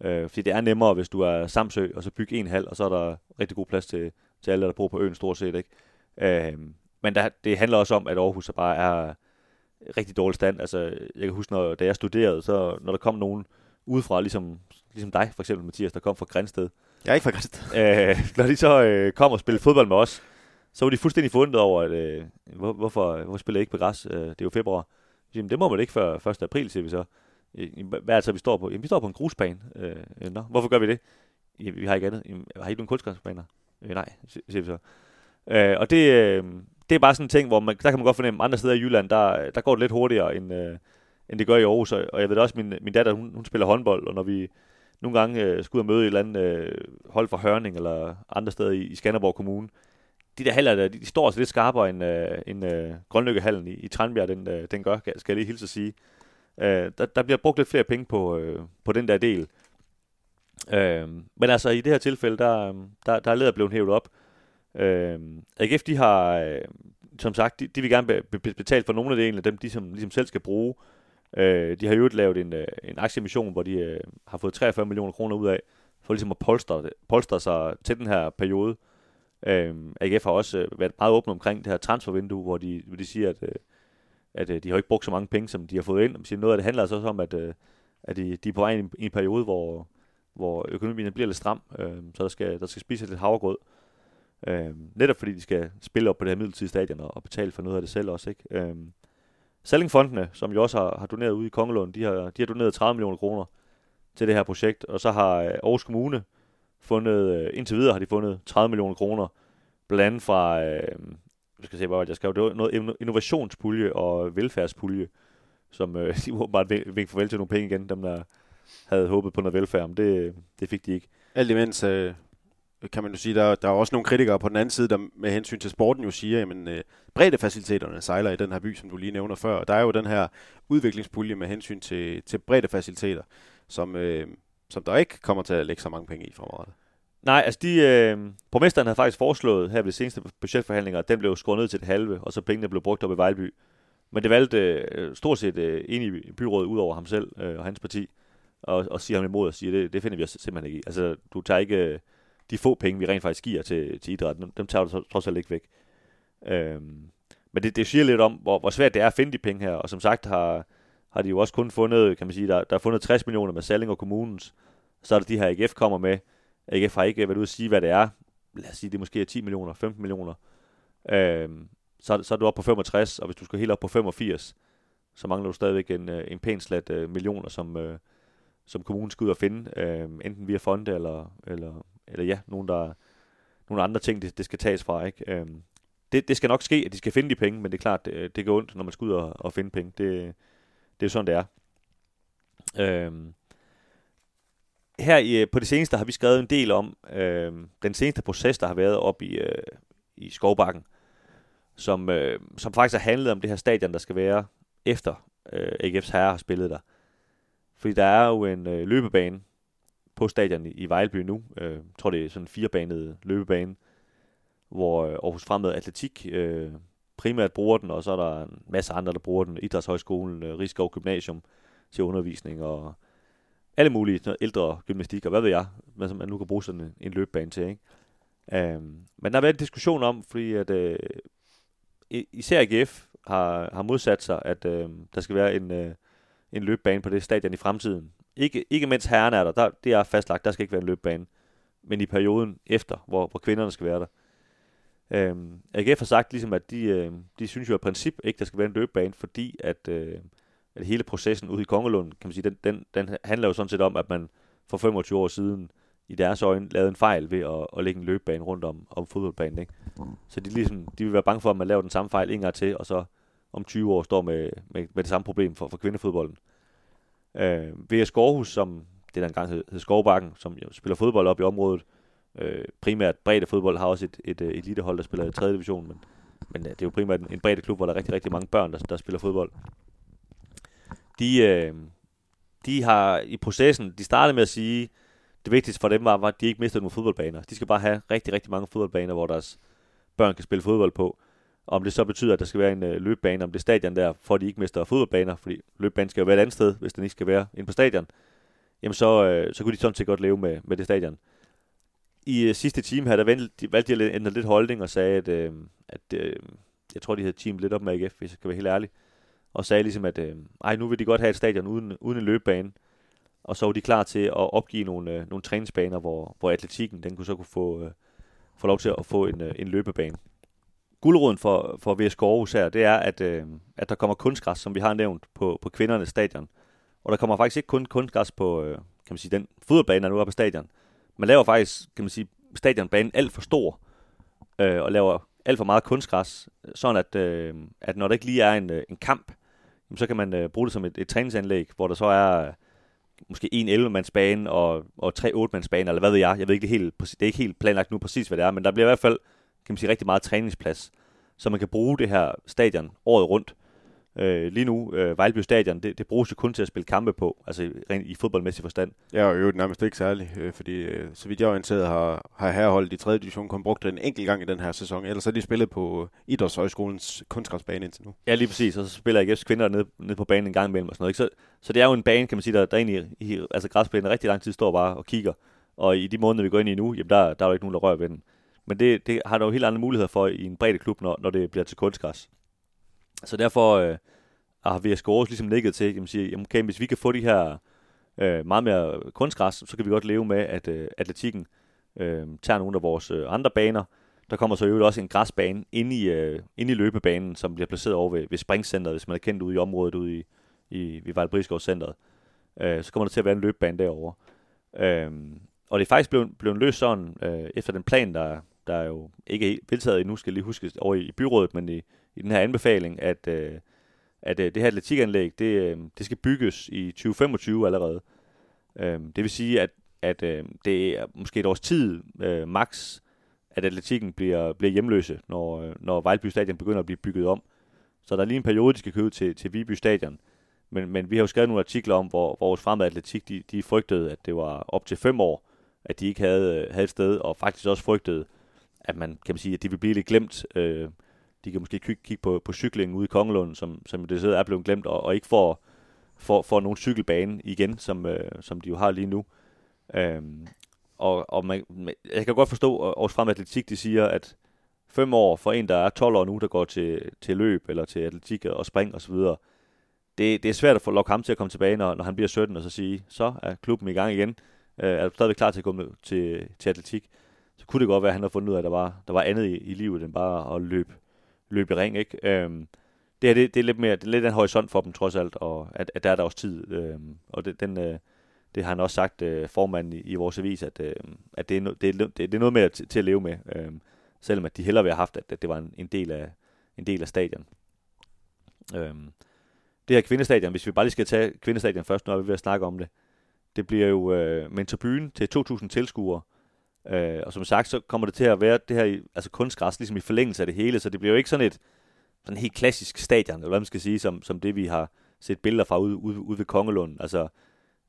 Speaker 1: Øh, fordi det er nemmere, hvis du er Samsø, og så bygge en hal, og så er der rigtig god plads til, til alle, der bor på øen stort set. Ikke? Øh, men der, det handler også om, at Aarhus er bare er rigtig dårlig stand. Altså, jeg kan huske, når, da jeg studerede, så når der kom nogen udefra, ligesom, ligesom dig for eksempel, Mathias, der kom fra Grænsted,
Speaker 2: Jeg er ikke fra Græsted.
Speaker 1: øh, når de så øh, kom og spillede fodbold med os, så var de fuldstændig forundret over, at, øh, hvor, hvorfor, hvorfor spiller jeg ikke på græs? Øh, det er jo februar. Jamen, det må man ikke før 1. april, siger vi så. Hvad er det så, vi står på? Jamen, vi står på en grusbane. Øh, nå, hvorfor gør vi det? Jamen, vi har ikke andet. Jamen, har I ikke nogen kunstgræsbaner? Øh, nej, siger vi så. Øh, og det, øh, det er bare sådan en ting, hvor man, der kan man godt fornemme, at andre steder i Jylland, der, der går det lidt hurtigere, end, øh, end det gør i Aarhus. Og jeg ved også, min, min datter, hun, hun spiller håndbold, og når vi nogle gange øh, skal ud og møde et eller andet øh, hold fra Hørning eller andre steder i, i Skanderborg Kommune, de der haller der, de, de står altså lidt skarpere end, øh, end øh, Grønløkkehallen i, i Tranbjerg, den, øh, den gør, skal jeg lige hilse at sige. Øh, der, der bliver brugt lidt flere penge på, øh, på den der del. Øh, men altså i det her tilfælde, der, øh, der, der er leder blevet hævet op. Øh, AGF, de har, øh, som sagt, de, de vil gerne be, be, betale for nogle af delene, dem de som ligesom selv skal bruge. Øh, de har jo lavet en, øh, en aktiemission, hvor de øh, har fået 43 millioner kroner ud af, for ligesom at polstre, polstre sig til den her periode. Øh, Øhm, AGF har også øh, været meget åbne omkring det her transfervindue, hvor de, hvor de siger, at, øh, at øh, de har ikke brugt så mange penge, som de har fået ind. De siger, noget af det handler altså også om, at, øh, at de, de er på vej ind i en periode, hvor, hvor økonomien bliver lidt stram, øh, så der skal, der skal spises lidt havregrød. Øh, netop fordi de skal spille op på det her midlertidige stadion og, og betale for noget af det selv også. Ikke? Øh, Sallingfondene, som jo også har, har doneret ude i Kongelund, de har, de har doneret 30 millioner kroner til det her projekt, og så har øh, Aarhus Kommune fundet, øh, indtil videre har de fundet 30 millioner kroner, blandt andet fra, øh, jeg skal se, hvad jeg skrev, det var noget innovationspulje og velfærdspulje, som øh, *laughs* de åbenbart bare farvel til nogle penge igen, dem der havde håbet på noget velfærd, men det, det fik de ikke.
Speaker 2: Alt imens øh, kan man jo sige, der, der er også nogle kritikere på den anden side, der med hensyn til sporten jo siger, at øh, breddefaciliteterne sejler i den her by, som du lige nævner før. Og der er jo den her udviklingspulje med hensyn til, til breddefaciliteter, som, øh, som der ikke kommer til at lægge så mange penge i fremadrettet.
Speaker 1: Nej, altså de, øh, borgmesteren havde faktisk foreslået her ved de seneste budgetforhandlinger, at den blev skåret ned til et halve, og så pengene blev brugt op i Vejlby. Men det valgte øh, stort set øh, enig i byrådet ud over ham selv øh, og hans parti, og, og siger ham imod og siger, det, det finder vi os simpelthen ikke i. Altså, du tager ikke øh, de få penge, vi rent faktisk giver til, til idrætten, dem, dem tager du trods alt ikke væk. Øh, men det, det siger lidt om, hvor, hvor svært det er at finde de penge her, og som sagt har, har de jo også kun fundet, kan man sige, der, der er fundet 60 millioner med Salling og kommunens, så er der de her AGF kommer med. AGF har ikke været ude at sige, hvad det er. Lad os sige, det måske er 10 millioner, 15 millioner. Øhm, så, så er du oppe på 65, og hvis du skal helt op på 85, så mangler du stadigvæk en, øh, en pæn slat øh, millioner, som, øh, som kommunen skal ud og finde, øh, enten via fonde eller, eller, eller ja, nogen, der, nogle andre ting, det, det skal tages fra. Ikke? Øhm, det, det skal nok ske, at de skal finde de penge, men det er klart, øh, det, det går ondt, når man skal ud og, og finde penge. Det, det er sådan, det er. Øhm, her i, øh, på det seneste har vi skrevet en del om øh, den seneste proces, der har været op i, øh, i Skovbakken, som, øh, som faktisk har handlet om det her stadion, der skal være efter øh, AGF's herre har spillet der. Fordi der er jo en øh, løbebane på stadion i, i Vejleby nu. Øh, jeg tror, det er sådan en firebanet løbebane, hvor øh, Aarhus Fremad Atletik øh, primært bruger den, og så er der en masse andre, der bruger den. Idrætshøjskolen, øh, Rigskov Gymnasium til undervisning og alle mulige ældre gymnastik, og hvad ved jeg, hvad som man nu kan bruge sådan en, en løbebane til. Ikke? Um, men der har været en diskussion om, fordi at øh, især AGF har, har modsat sig, at øh, der skal være en, øh, en løbebane på det stadion i fremtiden. Ikke, ikke mens herren er der, der, det er fastlagt, der skal ikke være en løbebane, men i perioden efter, hvor, hvor kvinderne skal være der. Øhm, AGF har sagt ligesom, at de, øh, de synes jo i princip ikke, der skal være en løbebane, fordi at... øh, at hele processen ude i Kongelund, kan man sige, den, den, den handler jo sådan set om, at man for 25 år siden i deres øjne lavede en fejl ved at, at lægge en løbebane rundt om, om fodboldbanen. Ikke? Så de, ligesom, de vil være bange for, at man laver den samme fejl en gang til, og så om 20 år står med, med, med det samme problem for, for kvindefodbolden. Øh, VS Skovhus, som det der engang hed, hed Skovbakken, som jo spiller fodbold op i området, øh, primært bredde fodbold, har også et, et, øh, et elitehold, der spiller i 3. division, men, men øh, det er jo primært en, en bredde klub, hvor der er rigtig, rigtig mange børn, der, der spiller fodbold de, øh, de har i processen, de startede med at sige, det vigtigste for dem var, var, at de ikke mistede nogle fodboldbaner. De skal bare have rigtig, rigtig mange fodboldbaner, hvor deres børn kan spille fodbold på. Om det så betyder, at der skal være en øh, løbebane om det stadion der, for at de ikke mister fodboldbaner, fordi løbebanen skal jo være et andet sted, hvis den ikke skal være inde på stadion, jamen så, øh, så kunne de sådan set godt leve med, med det stadion. I øh, sidste time her, der valgte de, valgte de at ændre lidt holdning og sagde, at, øh, at øh, jeg tror, de havde team lidt op med AGF, hvis jeg skal være helt ærlig, og sagde ligesom, at øh, ej, nu vil de godt have et stadion uden, uden en løbebane, og så var de klar til at opgive nogle, øh, nogle træningsbaner, hvor, hvor atletikken den kunne så kunne få, øh, få lov til at få en, øh, en løbebane. Guldråden for, for VSK Aarhus her, det er, at, øh, at der kommer kunstgræs, som vi har nævnt, på, på kvindernes stadion. Og der kommer faktisk ikke kun kunstgræs på, øh, kan man sige, den fodboldbane, der nu er på stadion. Man laver faktisk, kan man sige, stadionbanen alt for stor, øh, og laver alt for meget kunstgræs, sådan at, øh, at når der ikke lige er en, øh, en kamp, så kan man øh, bruge det som et, et træningsanlæg, hvor der så er øh, måske en 11-mandsbane og, og tre 8-mandsbane, eller hvad ved jeg. Jeg ved ikke, det helt, det er ikke helt planlagt nu præcis, hvad det er, men der bliver i hvert fald kan man sige, rigtig meget træningsplads, så man kan bruge det her stadion året rundt. Øh, lige nu, øh, Vejleby Stadion, det, det bruges jo kun til at spille kampe på, altså rent i fodboldmæssig forstand.
Speaker 2: Ja, og jo nærmest ikke særligt, øh, fordi øh, så vidt jeg er orienteret, har, har herholdet i 3. division kun brugt den en enkelt gang i den her sæson, ellers har de spillet på Idrætshøjskolens kunstgræsbane indtil nu.
Speaker 1: Ja, lige præcis, og så spiller AGF's kvinder ned, ned på banen en gang imellem og sådan noget. Ikke? Så, så det er jo en bane, kan man sige, der, der egentlig, i, altså græsplænen rigtig lang tid står bare og kigger, og i de måneder, vi går ind i nu, jamen der, der er jo ikke nogen, der rører ved den. Men det, det har der jo helt andre muligheder for i en bredde klub, når, når det bliver til kunstgræs. Så derfor øh, har VSK Aarhus ligesom ligget til, at sige, jamen, okay, hvis vi kan få de her øh, meget mere kunstgræs, så kan vi godt leve med, at øh, atletikken øh, tager nogle af vores øh, andre baner. Der kommer så jo også en græsbane inde i, øh, inde i løbebanen, som bliver placeret over ved, ved springcenteret, hvis man er kendt ude i området ude i, i ved Vejlebrisgaard Øh, så kommer der til at være en løbebane derovre. Øh, og det er faktisk blevet, blevet løst sådan, øh, efter den plan, der, der er jo ikke helt vedtaget endnu, skal lige huske over i byrådet, men i, i den her anbefaling, at, øh, at øh, det her atletikanlæg, det, øh, det skal bygges i 2025 allerede. Øh, det vil sige, at, at øh, det er måske et års tid øh, max, at atletikken bliver, bliver hjemløse, når, øh, når Vejlby Stadion begynder at blive bygget om. Så der er lige en periode, de skal købe til, til Viby Stadion. Men, men vi har jo skrevet nogle artikler om, hvor, hvor vores fremad atletik, de, de frygtede, at det var op til fem år, at de ikke havde, øh, havde et sted, og faktisk også frygtede, at man kan man sige, at de ville blive lidt glemt. Øh, de kan måske kigge, kigge på, på cyklingen ude i Kongelund, som, som det er blevet glemt, og, og ikke får, får, får nogen cykelbane igen, som, øh, som de jo har lige nu. Øhm, og, og man, jeg kan godt forstå, at Aarhus Frem Atletik, de siger, at fem år for en, der er 12 år nu, der går til, til løb eller til atletik og spring osv., det, det er svært at få lokke ham til at komme tilbage, når, når han bliver 17, og så sige, så er klubben i gang igen. Øh, er du stadigvæk klar til at gå med, til, til atletik? så kunne det godt være, at han har fundet ud af, at der var, der var andet i, i livet, end bare at løbe, løbe i ring. Ikke? Øhm, det her, det, det, er lidt mere, det er lidt en horisont for dem trods alt, og at, at der er der også tid. Øhm, og det, den, øh, det har han også sagt, øh, formanden i, i vores avis, at, øh, at det, er no, det, er, det, det er noget mere til, til at leve med. Øh, selvom at de hellere vil have haft, at, at det var en, en, del af, en del af stadion. Øhm, det her kvindestadion, hvis vi bare lige skal tage kvindestadion først, nu er vi ved at snakke om det, det bliver jo øh, med en tribune til 2.000 tilskuere, Øh, og som sagt, så kommer det til at være det her, altså kunstgræs, ligesom i forlængelse af det hele, så det bliver jo ikke sådan et sådan helt klassisk stadion, eller hvad man skal sige, som, som det vi har set billeder fra ude, ude, ude ved Kongelund. Altså,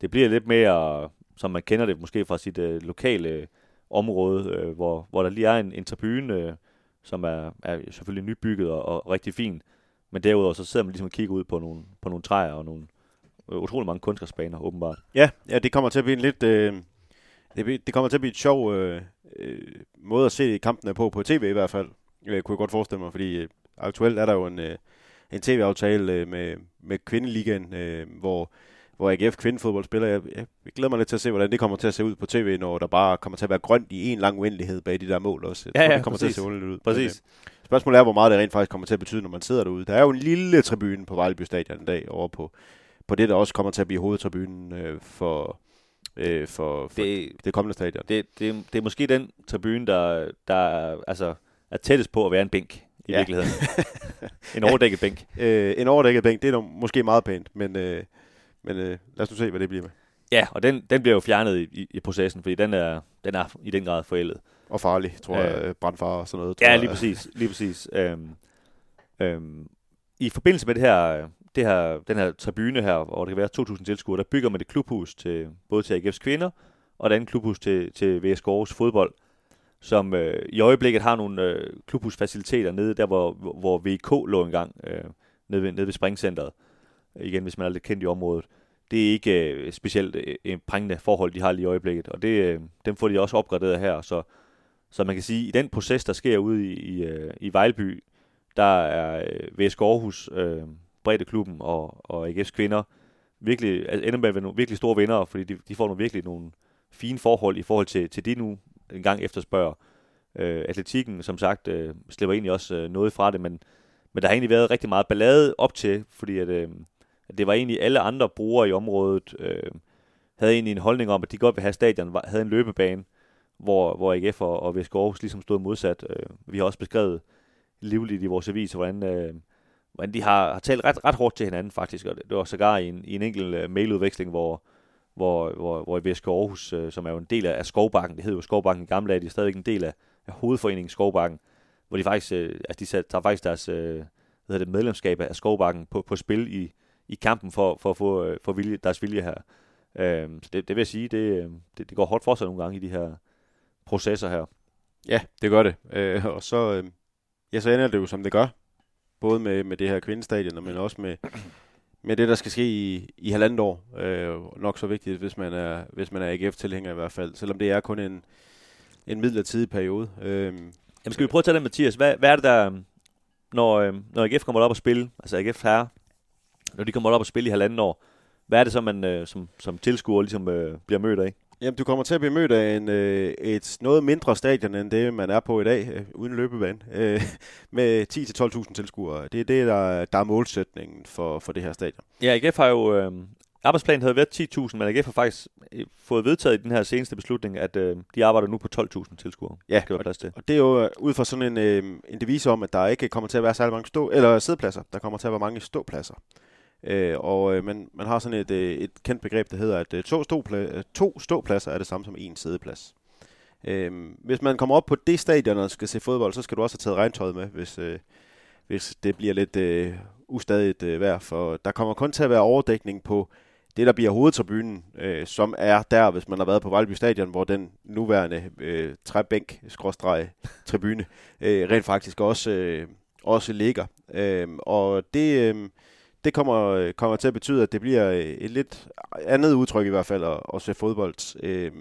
Speaker 1: det bliver lidt mere, som man kender det måske fra sit øh, lokale øh, område, øh, hvor, hvor der lige er en, en tribune, øh, som er, er selvfølgelig nybygget og, og rigtig fin. Men derudover så sidder man ligesom og kigger ud på nogle, på nogle træer og nogle øh, utrolig mange kunstgræsbaner, åbenbart.
Speaker 2: Ja, ja, det kommer til at blive en lidt... Øh det, det kommer til at blive et sjov øh, øh, måde at se kampene på, på tv i hvert fald, øh, kunne jeg godt forestille mig, fordi øh, aktuelt er der jo en, øh, en tv-aftale øh, med, med kvindeligaen, øh, hvor, hvor AGF kvindefodbold spiller. Jeg, jeg, jeg glæder mig lidt til at se, hvordan det kommer til at se ud på tv, når der bare kommer til at være grønt i en lang uendelighed bag de der mål også. Jeg
Speaker 1: ja, ja,
Speaker 2: det kommer
Speaker 1: præcis.
Speaker 2: til at se ud.
Speaker 1: Præcis.
Speaker 2: Men, øh, spørgsmålet er, hvor meget det rent faktisk kommer til at betyde, når man sidder derude. Der er jo en lille tribune på Vejleby Stadion i dag, over på, på det, der også kommer til at blive hovedtribunen øh, for øh, for, for det, det kommende stadion.
Speaker 1: Det, det, det er måske den tribune, der, der altså, er tættest på at være en bænk i ja. virkeligheden. *laughs* en overdækket bænk.
Speaker 2: Øh, en overdækket bænk, det er måske meget pænt, men, øh, men øh, lad os nu se, hvad det bliver med.
Speaker 1: Ja, og den, den bliver jo fjernet i, i, i processen, fordi den er, den er i den grad forældet.
Speaker 2: Og farlig, tror øh, jeg. Brandfar og sådan noget.
Speaker 1: ja,
Speaker 2: jeg.
Speaker 1: lige præcis. Lige præcis. Øhm, øhm, I forbindelse med det her det her, den her tribune her, hvor der kan være 2.000 tilskuere, der bygger man det klubhus til, både til AGF's kvinder, og et andet klubhus til, til VSK Aarhus fodbold. som øh, i øjeblikket har nogle øh, klubhusfaciliteter nede der, hvor, hvor VK lå engang, øh, nede, ved, nede ved Springcenteret. Igen, hvis man er lidt kendt i området. Det er ikke øh, specielt øh, prængende forhold, de har lige i øjeblikket, og det, øh, dem får de også opgraderet her, så, så man kan sige, i den proces, der sker ude i, i, øh, i Vejlby, der er øh, VSK Aarhus, øh, Breddeklubben og, og AGF's kvinder, virkelig, altså ender med at være nogle virkelig store vinder, fordi de, de får nogle virkelig nogle fine forhold i forhold til, til de nu engang efterspørger. Øh, atletikken, som sagt, øh, slipper egentlig også øh, noget fra det, men, men der har egentlig været rigtig meget ballade op til, fordi at, øh, at det var egentlig alle andre brugere i området, øh, havde egentlig en holdning om, at de godt ville have stadion, havde en løbebane, hvor, hvor AGF og, og VSK Aarhus ligesom stod modsat. Øh, vi har også beskrevet livligt i vores avis, hvordan, øh, hvordan de har, har talt ret, ret hårdt til hinanden faktisk, og det, det var sågar i en, i en enkelt uh, mailudveksling, hvor, hvor, hvor, hvor i VSK Aarhus, uh, som er jo en del af, af Skovbakken, det hedder jo Skovbakken i gamle dage, de er stadigvæk en del af, af hovedforeningen Skovbakken, hvor de faktisk, uh, altså de sat, tager faktisk deres uh, hvad hedder det, medlemskab af Skovbakken på, på spil i, i kampen for, for at få uh, for vilje, deres vilje her. Uh, så det, det vil jeg sige, det, det, det går hårdt for sig nogle gange i de her processer her.
Speaker 2: Ja, det gør det. Øh, og så, øh, ja, så ender det jo, som det gør. Både med, med det her kvindestadion, men også med, med det, der skal ske i, i halvandet år. Øh, nok så vigtigt, hvis man er, hvis man er AGF-tilhænger i hvert fald. Selvom det er kun en, en midlertidig periode. Øh,
Speaker 1: Jamen skal vi prøve at tage det, Mathias? Hvad, hvad er det, der, øhm, når, øh, når AGF kommer op og spille, altså AGF herre, når de kommer op og spille i halvandet år, hvad er det så, man øh, som, som tilskuer ligesom øh, bliver mødt af?
Speaker 2: Jamen, du kommer til at blive mødt af en, øh, et noget mindre stadion, end det, man er på i dag, øh, uden løbebane, øh, *laughs* med 10-12.000 tilskuere. Det er det, der, der er målsætningen for, for det her stadion.
Speaker 1: Ja, AGF har jo... Øh, arbejdsplanen havde været 10.000, men AGF har faktisk øh, fået vedtaget i den her seneste beslutning, at øh, de arbejder nu på 12.000 tilskuere.
Speaker 2: Ja,
Speaker 1: det plads til.
Speaker 2: og det er jo øh, ud fra sådan en, øh, en devise om, at der ikke kommer til at være særlig mange stå, eller sædepladser. Der kommer til at være mange ståpladser. Øh, og øh, man, man har sådan et, øh, et kendt begreb, der hedder, at øh, to, ståpla- øh, to ståpladser er det samme som en sædeplads. Øh, hvis man kommer op på det stadion og skal se fodbold, så skal du også have taget regntøjet med, hvis, øh, hvis det bliver lidt øh, ustadigt øh, vejr. For der kommer kun til at være overdækning på det, der bliver hovedtribunen, øh, som er der, hvis man har været på Vejleby Stadion, hvor den nuværende øh, træbænk-tribune øh, rent faktisk også, øh, også ligger. Øh, og det... Øh, det kommer, kommer til at betyde, at det bliver øh, et lidt andet udtryk i hvert fald at, at se fodbold. Øh,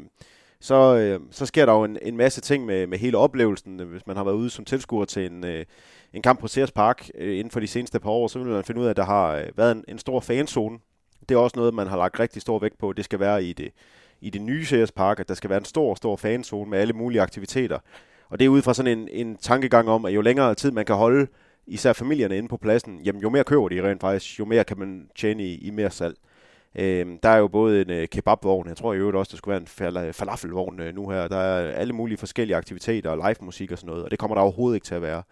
Speaker 2: så, øh, så sker der jo en, en masse ting med, med hele oplevelsen. Øh, hvis man har været ude som tilskuer til en, øh, en kamp på Sears Park øh, inden for de seneste par år, så vil man finde ud af, at der har øh, været en, en stor fanzone. Det er også noget, man har lagt rigtig stor vægt på. Det skal være i det, i det nye Sears Park, at der skal være en stor, stor fanzone med alle mulige aktiviteter. Og det er ud fra sådan en, en tankegang om, at jo længere tid man kan holde især familierne inde på pladsen, jamen jo mere køber de rent faktisk, jo mere kan man tjene i, i mere salg. Øhm, der er jo både en øh, kebabvogn, jeg tror i øvrigt også, der skulle være en fal- falafelvogn øh, nu her. Der er alle mulige forskellige aktiviteter og live musik og sådan noget, og det kommer der overhovedet ikke til at være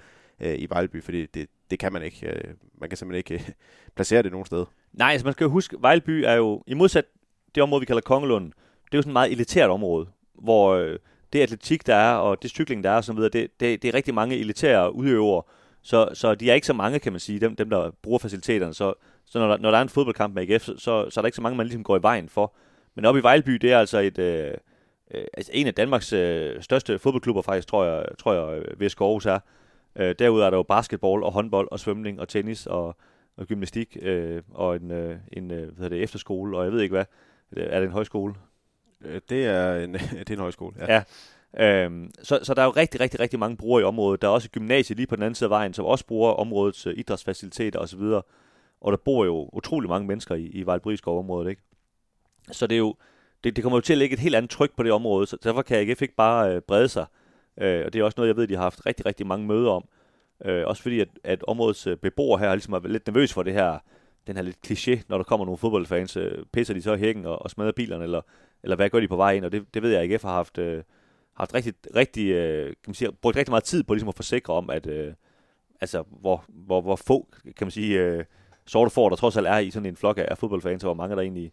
Speaker 2: øh, i Vejleby, fordi det, det kan man ikke. Øh, man kan simpelthen ikke øh, *laughs* placere det nogen sted.
Speaker 1: Nej, altså man skal jo huske, Vejleby er jo, i modsat det område, vi kalder Kongelund, det er jo sådan et meget elitært område, hvor øh, det atletik, der er, og det cykling, der er, og så videre, det, det, det er rigtig mange elitære udøvere, så, så de er ikke så mange, kan man sige, dem, dem der bruger faciliteterne. Så, så når, der, når der er en fodboldkamp med AGF, så, så, så er der ikke så mange, man ligesom går i vejen for. Men oppe i Vejleby, det er altså et, øh, øh, altså en af Danmarks øh, største fodboldklubber faktisk, tror jeg, tror jeg VSK Aarhus er. Øh, derudover er der jo basketball og håndbold og svømning og tennis og, og gymnastik øh, og en, øh, en øh, hvad hedder det, efterskole, og jeg ved ikke hvad. Er det en højskole?
Speaker 2: Det er en, *laughs* det er en højskole,
Speaker 1: ja. ja. Øhm, så, så der er jo rigtig, rigtig, rigtig mange brugere i området. Der er også et gymnasie lige på den anden side af vejen, som også bruger områdets øh, idrætsfaciliteter osv. Og der bor jo utrolig mange mennesker i, i Vejlbryskov området, ikke? Så det er jo, det, det kommer jo til at lægge et helt andet tryk på det område, så derfor kan AGF ikke bare øh, brede sig. Øh, og det er også noget, jeg ved, de har haft rigtig, rigtig mange møder om. Øh, også fordi, at, at områdets øh, beboere her ligesom er lidt nervøs for det her, den her lidt kliché, når der kommer nogle fodboldfans, øh, pisser de så i hækken og, og smadrer bilerne, eller, eller hvad gør de på vej ind? Og det, det ved jeg, at AGF har haft... Øh, haft rigtig, rigtig, øh, kan man sige, brugt rigtig meget tid på ligesom at forsikre om, at øh, altså, hvor, hvor, hvor få, kan man sige, øh, sorte får, der trods alt er i sådan en flok af fodboldfans, og hvor mange der egentlig,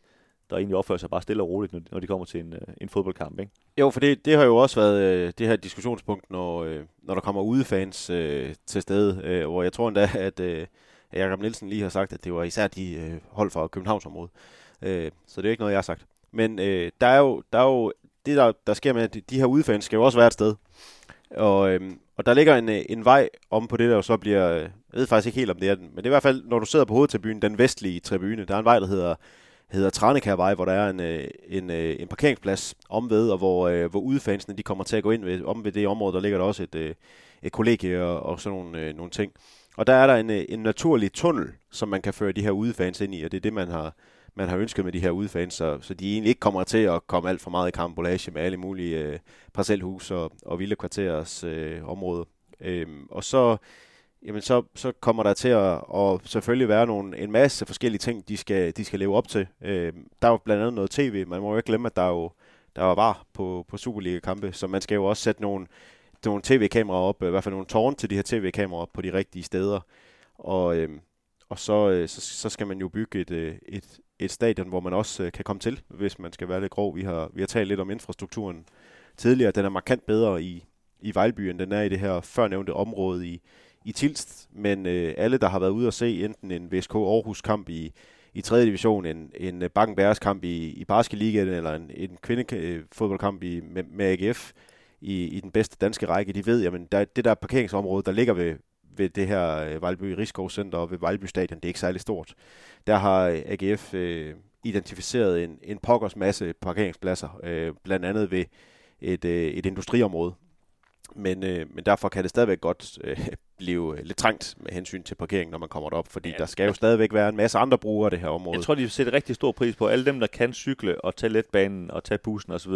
Speaker 1: der egentlig opfører sig bare stille og roligt, når, de kommer til en, øh, en fodboldkamp, ikke?
Speaker 2: Jo, for det, det har jo også været øh, det her diskussionspunkt, når, øh, når der kommer udefans øh, til stede, øh, hvor jeg tror endda, *laughs* at øh, Jakob Nielsen lige har sagt, at det var især de øh, hold fra Københavnsområdet. Øh, så det er ikke noget, jeg har sagt. Men øh, der, er jo, der er jo det, der, der sker med, at de her udefans skal jo også være et sted. Og, øhm, og der ligger en, øh, en vej om på det, der jo så bliver, øh, jeg ved faktisk ikke helt om det er den, men det er i hvert fald, når du sidder på hovedtribunen, den vestlige tribune, der er en vej, der hedder, hedder Tranekærvej, hvor der er en, øh, en, en parkeringsplads om ved, og hvor, øh, hvor udefansene de kommer til at gå ind ved, om ved det område, der ligger der også et, øh, et kollegie og, og sådan nogle, øh, nogle ting. Og der er der en, en naturlig tunnel, som man kan føre de her udefans ind i, og det er det, man har, man har ønsket med de her udefans, så, så de egentlig ikke kommer til at komme alt for meget i karambolage med alle mulige øh, parcelhus og, og vilde kvarterers øh, område. Øhm, og så, jamen så, så kommer der til at og selvfølgelig være nogle, en masse forskellige ting, de skal, de skal leve op til. Øhm, der er jo blandt andet noget tv. Man må jo ikke glemme, at der er jo der var var på, på Superliga-kampe, så man skal jo også sætte nogle, nogle tv-kameraer op, øh, i hvert fald nogle tårn til de her tv-kameraer op på de rigtige steder. Og, øhm, og så, øh, så, så skal man jo bygge et, øh, et, et stadion, hvor man også øh, kan komme til, hvis man skal være lidt grov. Vi har, vi har talt lidt om infrastrukturen tidligere. Den er markant bedre i, i Vejlby, end den er i det her førnævnte område i, i Tilst. Men øh, alle, der har været ude og se enten en VSK Aarhus kamp i, i 3. division, en, en øh, Bakken Bæres kamp i, i Basketligaen, eller en, en kvindefodboldkamp i, med, med AGF i, i den bedste danske række, de ved, jamen der, det der parkeringsområde, der ligger ved, ved det her øh, Vejlby Rigskov Center og ved Vejlby Stadion, det er ikke særlig stort. Der har øh, AGF øh, identificeret en, en pokkers masse parkeringspladser, øh, blandt andet ved et, øh, et industriområde. Men, øh, men derfor kan det stadigvæk godt øh, *laughs* blive lidt trængt med hensyn til parkering, når man kommer derop, fordi ja, der skal jo stadigvæk være en masse andre brugere af det her område.
Speaker 1: Jeg tror, de sætter rigtig stor pris på alle dem, der kan cykle og tage letbanen og tage bussen osv.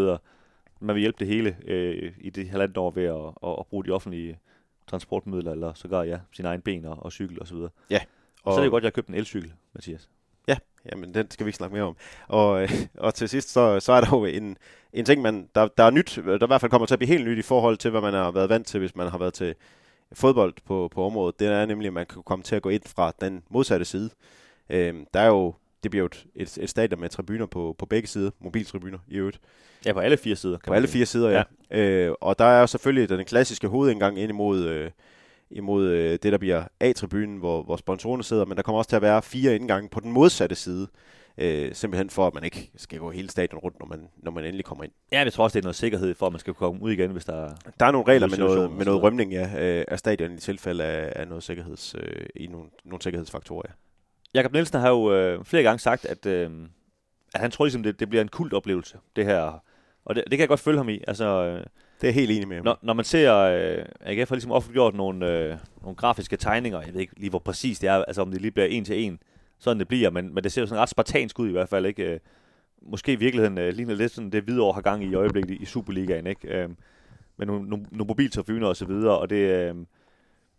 Speaker 1: Man vil hjælpe det hele øh, i det halvandet år ved at, at, at bruge de offentlige transportmidler, eller sågar ja, sine egne ben og, og cykel osv.
Speaker 2: Ja.
Speaker 1: Og, så er det godt, at jeg har købt en elcykel, Mathias.
Speaker 2: Ja, jamen den skal vi ikke snakke mere om. Og, *laughs* og til sidst, så, så er der jo en, en ting, man, der, der er nyt, der i hvert fald kommer til at blive helt nyt i forhold til, hvad man har været vant til, hvis man har været til fodbold på, på området. Det er nemlig, at man kan komme til at gå ind fra den modsatte side. Øh, der er jo, det bliver jo et, et, et stadion med tribuner på, på begge sider, mobiltribuner i øvrigt.
Speaker 1: Ja, på alle fire sider.
Speaker 2: Kan på alle fire sider, ja. ja. Øh, og der er jo selvfølgelig den klassiske hovedindgang ind imod, øh, imod øh, det, der bliver A-tribunen, hvor, hvor sponsorerne sidder, men der kommer også til at være fire indgange på den modsatte side. Øh, simpelthen for, at man ikke skal gå hele stadion rundt, når man, når man endelig kommer ind.
Speaker 1: Ja, jeg tror også, det er noget sikkerhed for, at man skal komme ud igen, hvis der er...
Speaker 2: Der er nogle regler med noget, med noget rømning ja, øh, af stadion i tilfælde af, af noget sikkerheds, øh, i nogle, nogle sikkerhedsfaktorer. Ja.
Speaker 1: Jakob Nielsen har jo øh, flere gange sagt, at, øh, at han tror ligesom, det, det bliver en kult oplevelse, det her. Og det, det kan jeg godt følge ham i. Altså, øh,
Speaker 2: det er helt enig med ham.
Speaker 1: Når, når man ser, øh, AGF har ligesom offentliggjort nogle, øh, nogle grafiske tegninger, jeg ved ikke lige, hvor præcis det er, altså om det lige bliver en til en, sådan det bliver, men, men det ser jo sådan ret spartansk ud i hvert fald, ikke? Øh, måske i virkeligheden øh, ligner lidt sådan det videre har gang i i øjeblikket i, Superligaen, ikke? Øh, med nogle, nogle, nogle mobiltribuner og så videre, og det, øh,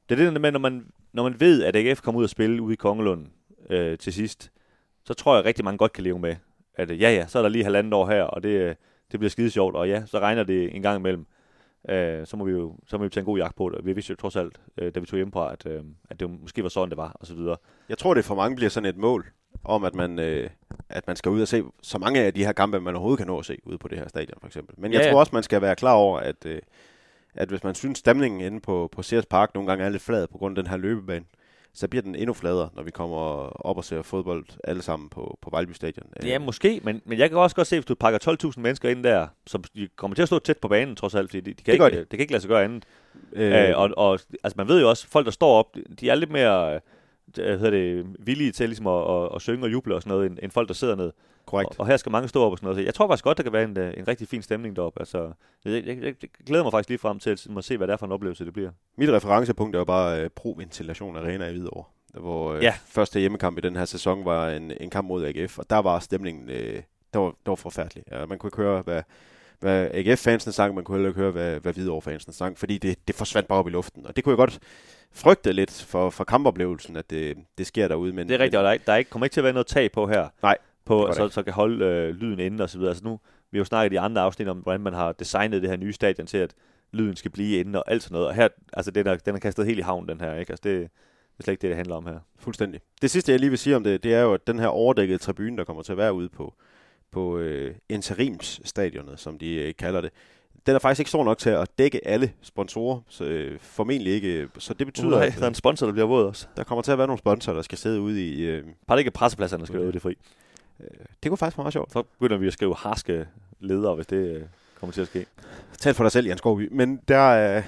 Speaker 1: det er det med, når man, når man ved, at AGF kommer ud og spille ude i Kongelund øh, til sidst, så tror jeg rigtig mange godt kan leve med, at øh, ja ja, så er der lige halvandet år her, og det, øh, det bliver skide sjovt, og ja, så regner det en gang imellem. Øh, så må vi jo så må vi tage en god jagt på det. Vi vidste jo trods alt, øh, da vi tog hjem på, at, øh, at det måske var sådan, det var, og så videre.
Speaker 2: Jeg tror, det for mange bliver sådan et mål, om at man, øh, at man skal ud og se så mange af de her kampe, man overhovedet kan nå at se ude på det her stadion, for eksempel. Men jeg ja, tror også, man skal være klar over, at, øh, at hvis man synes, stemningen inde på, på Sears Park nogle gange er lidt flad på grund af den her løbebane, så bliver den endnu fladere, når vi kommer op og ser fodbold alle sammen på, på Vejlby Stadion.
Speaker 1: Ja, måske, men, men jeg kan også godt se, hvis du pakker 12.000 mennesker ind der, som de kommer til at stå tæt på banen, trods alt, fordi de, de kan det, ikke, det. det kan ikke lade sig gøre andet. Øh, øh, og, og altså, man ved jo også, folk, der står op, de er lidt mere hvad hedder det, villige til ligesom at, at, at synge og juble og sådan noget, end, end folk, der sidder ned.
Speaker 2: Korrekt.
Speaker 1: Og, og her skal mange stå op og sådan noget. Så jeg tror faktisk godt, der kan være en, øh, en rigtig fin stemning deroppe. Altså, jeg, jeg, jeg, glæder mig faktisk lige frem til at, se, hvad det er for en oplevelse, det bliver.
Speaker 2: Mit referencepunkt er jo bare uh, Pro Ventilation Arena i Hvidovre hvor øh, ja. første hjemmekamp i den her sæson var en, en kamp mod AGF, og der var stemningen, øh, der, var, der var forfærdelig. Ja, man kunne ikke høre, hvad, hvad AGF-fansene sang, man kunne heller ikke høre, hvad, hvad Hvidovre-fansene sang, fordi det, det forsvandt bare op i luften. Og det kunne jeg godt frygte lidt for, for kampoplevelsen, at det, det sker derude. Men,
Speaker 1: det er rigtigt, og der, er, der er ikke, kommer ikke til at være noget tag på her.
Speaker 2: Nej.
Speaker 1: På, så, så kan holde øh, lyden inde og så videre. Altså nu, vi har jo snakket i andre afsnit om, hvordan man har designet det her nye stadion til, at lyden skal blive inde og alt sådan noget. Og her, altså den er, den er kastet helt i havn, den her. Ikke? Altså det, er slet ikke det, det handler om her.
Speaker 2: Fuldstændig. Det sidste, jeg lige vil sige om det, det er jo, at den her overdækkede tribune, der kommer til at være ude på, på øh, interimsstadionet, som de øh, kalder det, den er faktisk ikke stor nok til at dække alle sponsorer, så øh, formentlig ikke. Så det betyder,
Speaker 1: uh, at der er en sponsor, der bliver våd også.
Speaker 2: Der kommer til at være nogle sponsorer, der skal sidde ude i... Øh,
Speaker 1: Bare det ikke pressepladserne, der skal være ude det fri.
Speaker 2: Øh, det kunne faktisk være meget sjovt.
Speaker 1: Så begynder vi at skrive harske ledere, hvis det øh, kommer til at ske.
Speaker 2: Tal for dig selv, Jan Skovby. Men der er,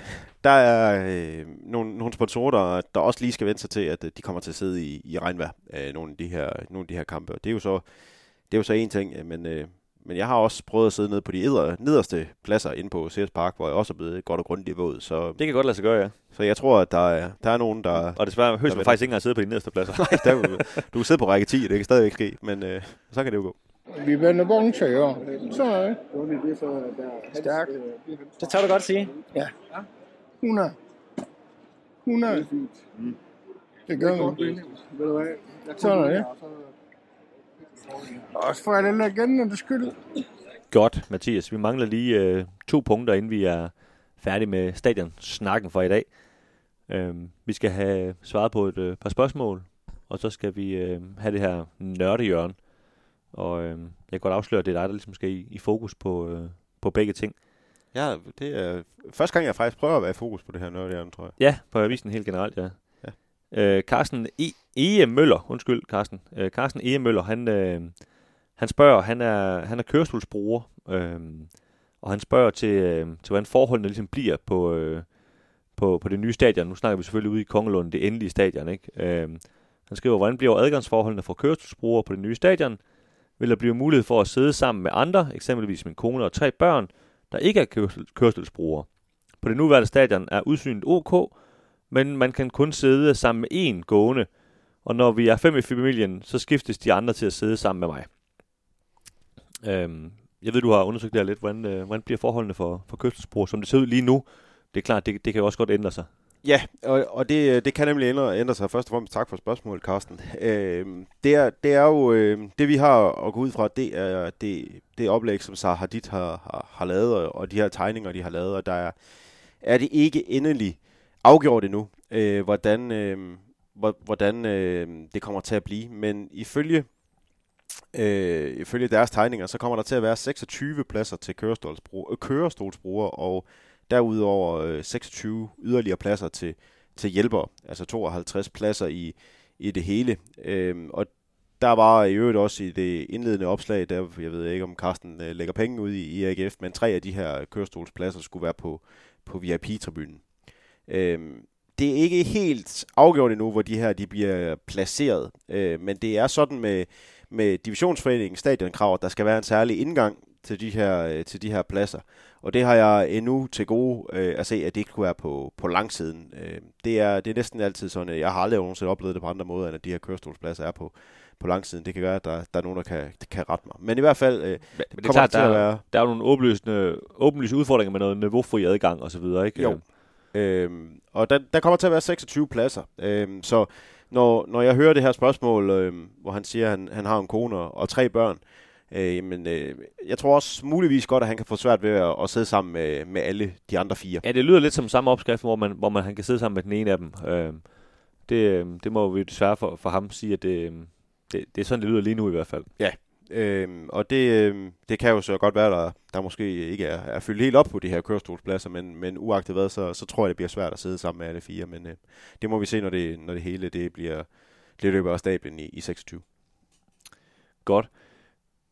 Speaker 2: der er øh, nogle, nogle sponsorer, der, der også lige skal vente sig til, at øh, de kommer til at sidde i, i regnvejr øh, nogle, af de her, nogle af de her kampe. Og det er jo så, det er jo så en ting, øh, men, øh, men jeg har også prøvet at sidde nede på de edder, nederste pladser inde på CS Park, hvor jeg også er blevet godt og grundigt i våd. Så,
Speaker 1: Det kan godt lade sig gøre, ja.
Speaker 2: så jeg tror, at der er, der er nogen, der...
Speaker 1: Og desværre højst man faktisk ikke engang sidde på de nederste pladser. *laughs*
Speaker 2: Nej, der, er du kan sidde på række 10, det kan stadigvæk ske, men øh, så kan det jo gå.
Speaker 4: Vi vender vogn til år. Så er det. Stærkt.
Speaker 7: Det tør du godt sige.
Speaker 4: 100. 100. Det gør vi. Sådan er det. Også for alle legendernes skyld.
Speaker 1: Godt, Mathias. Vi mangler lige øh, to punkter, inden vi er færdige med stadion-snakken for i dag. Øhm, vi skal have svaret på et øh, par spørgsmål, og så skal vi øh, have det her nørdehjørne. Og øh, jeg kan godt afsløre, at det er dig, der ligesom skal i, i fokus på, øh, på begge ting.
Speaker 2: Ja, det er første gang, jeg faktisk prøver at være i fokus på det her nørde, tror jeg.
Speaker 1: Ja, på avisen helt generelt, ja. Øh, Carsten e- e. Møller, undskyld Carsten, øh, Carsten E. Møller, han, øh, han spørger, han er, han er kørestolsbruger, øh, og han spørger til, øh, til hvordan forholdene ligesom bliver på, øh, på, på det nye stadion. Nu snakker vi selvfølgelig ude i Kongelund, det endelige stadion, ikke? Øh, han skriver, hvordan bliver adgangsforholdene for kørestolsbrugere på det nye stadion? Vil der blive mulighed for at sidde sammen med andre, eksempelvis min kone og tre børn, der ikke er kørestolsbrugere? På det nuværende stadion er udsynet ok, men man kan kun sidde sammen med én gående, og når vi er fem i familien, så skiftes de andre til at sidde sammen med mig. Øhm, jeg ved, du har undersøgt det her lidt. Hvordan, øh, hvordan bliver forholdene for, for kørselsbrugere, som det ser ud lige nu? Det er klart, det, det kan jo også godt ændre sig.
Speaker 2: Ja, og, og det, øh, det kan nemlig ændre, ændre sig. Først og fremmest tak for spørgsmålet, Carsten. Øh, det, er, det er jo, øh, det vi har at gå ud fra, det er det, det oplæg, som Sarah Hadid har, har, har lavet, og, og de her tegninger, de har lavet, og der er, er det ikke endelig afgjort endnu, øh, hvordan, øh, hvordan øh, det kommer til at blive. Men ifølge, øh, ifølge deres tegninger, så kommer der til at være 26 pladser til kørestolsbrugere, øh, kørestolsbrugere og derudover øh, 26 yderligere pladser til, til hjælpere, altså 52 pladser i, i det hele. Øh, og der var i øvrigt også i det indledende opslag, der, jeg ved ikke om Carsten øh, lægger penge ud i, i AGF, men tre af de her kørestolspladser skulle være på, på VIP-tribunen. Øhm, det er ikke helt afgjort endnu, hvor de her de bliver placeret, øh, men det er sådan med, med divisionsforeningen stadionkrav, at der skal være en særlig indgang til de her, øh, til de her pladser. Og det har jeg endnu til gode øh, at se, at det ikke kunne være på, på langsiden. Øh, det, er, det er næsten altid sådan, at jeg har aldrig nogensinde oplevet det på andre måder, end at de her kørestolspladser er på, på langsiden. Det kan gøre, at der, der er nogen, der kan, kan rette mig. Men i hvert fald, øh,
Speaker 1: Men det er
Speaker 2: kommer
Speaker 1: klart,
Speaker 2: til
Speaker 1: der,
Speaker 2: at
Speaker 1: er-
Speaker 2: være...
Speaker 1: der er jo nogle åbenlyse, åbenlyse udfordringer med noget niveaufri adgang og så videre, ikke?
Speaker 2: Jo. Øhm, og der, der kommer til at være 26 pladser. Øhm, så når, når jeg hører det her spørgsmål, øhm, hvor han siger, at han, han har en kone og, og tre børn, øh, men øh, jeg tror også muligvis godt, at han kan få svært ved at, at sidde sammen med, med alle de andre fire.
Speaker 1: Ja, det lyder lidt som samme opskrift, hvor man, hvor man han kan sidde sammen med den ene af dem. Øh, det, øh, det må vi desværre for, for ham sige, at det, øh, det, det er sådan, det lyder lige nu i hvert fald.
Speaker 2: Øhm, og det, øhm, det kan jo så godt være, der, der måske ikke er, er fyldt helt op på de her kørestolspladser, men, men uagtet hvad, så, så tror jeg, det bliver svært at sidde sammen med alle fire. Men øh, det må vi se, når det, når det hele det bliver det løber af stablen i, i 26.
Speaker 1: Godt.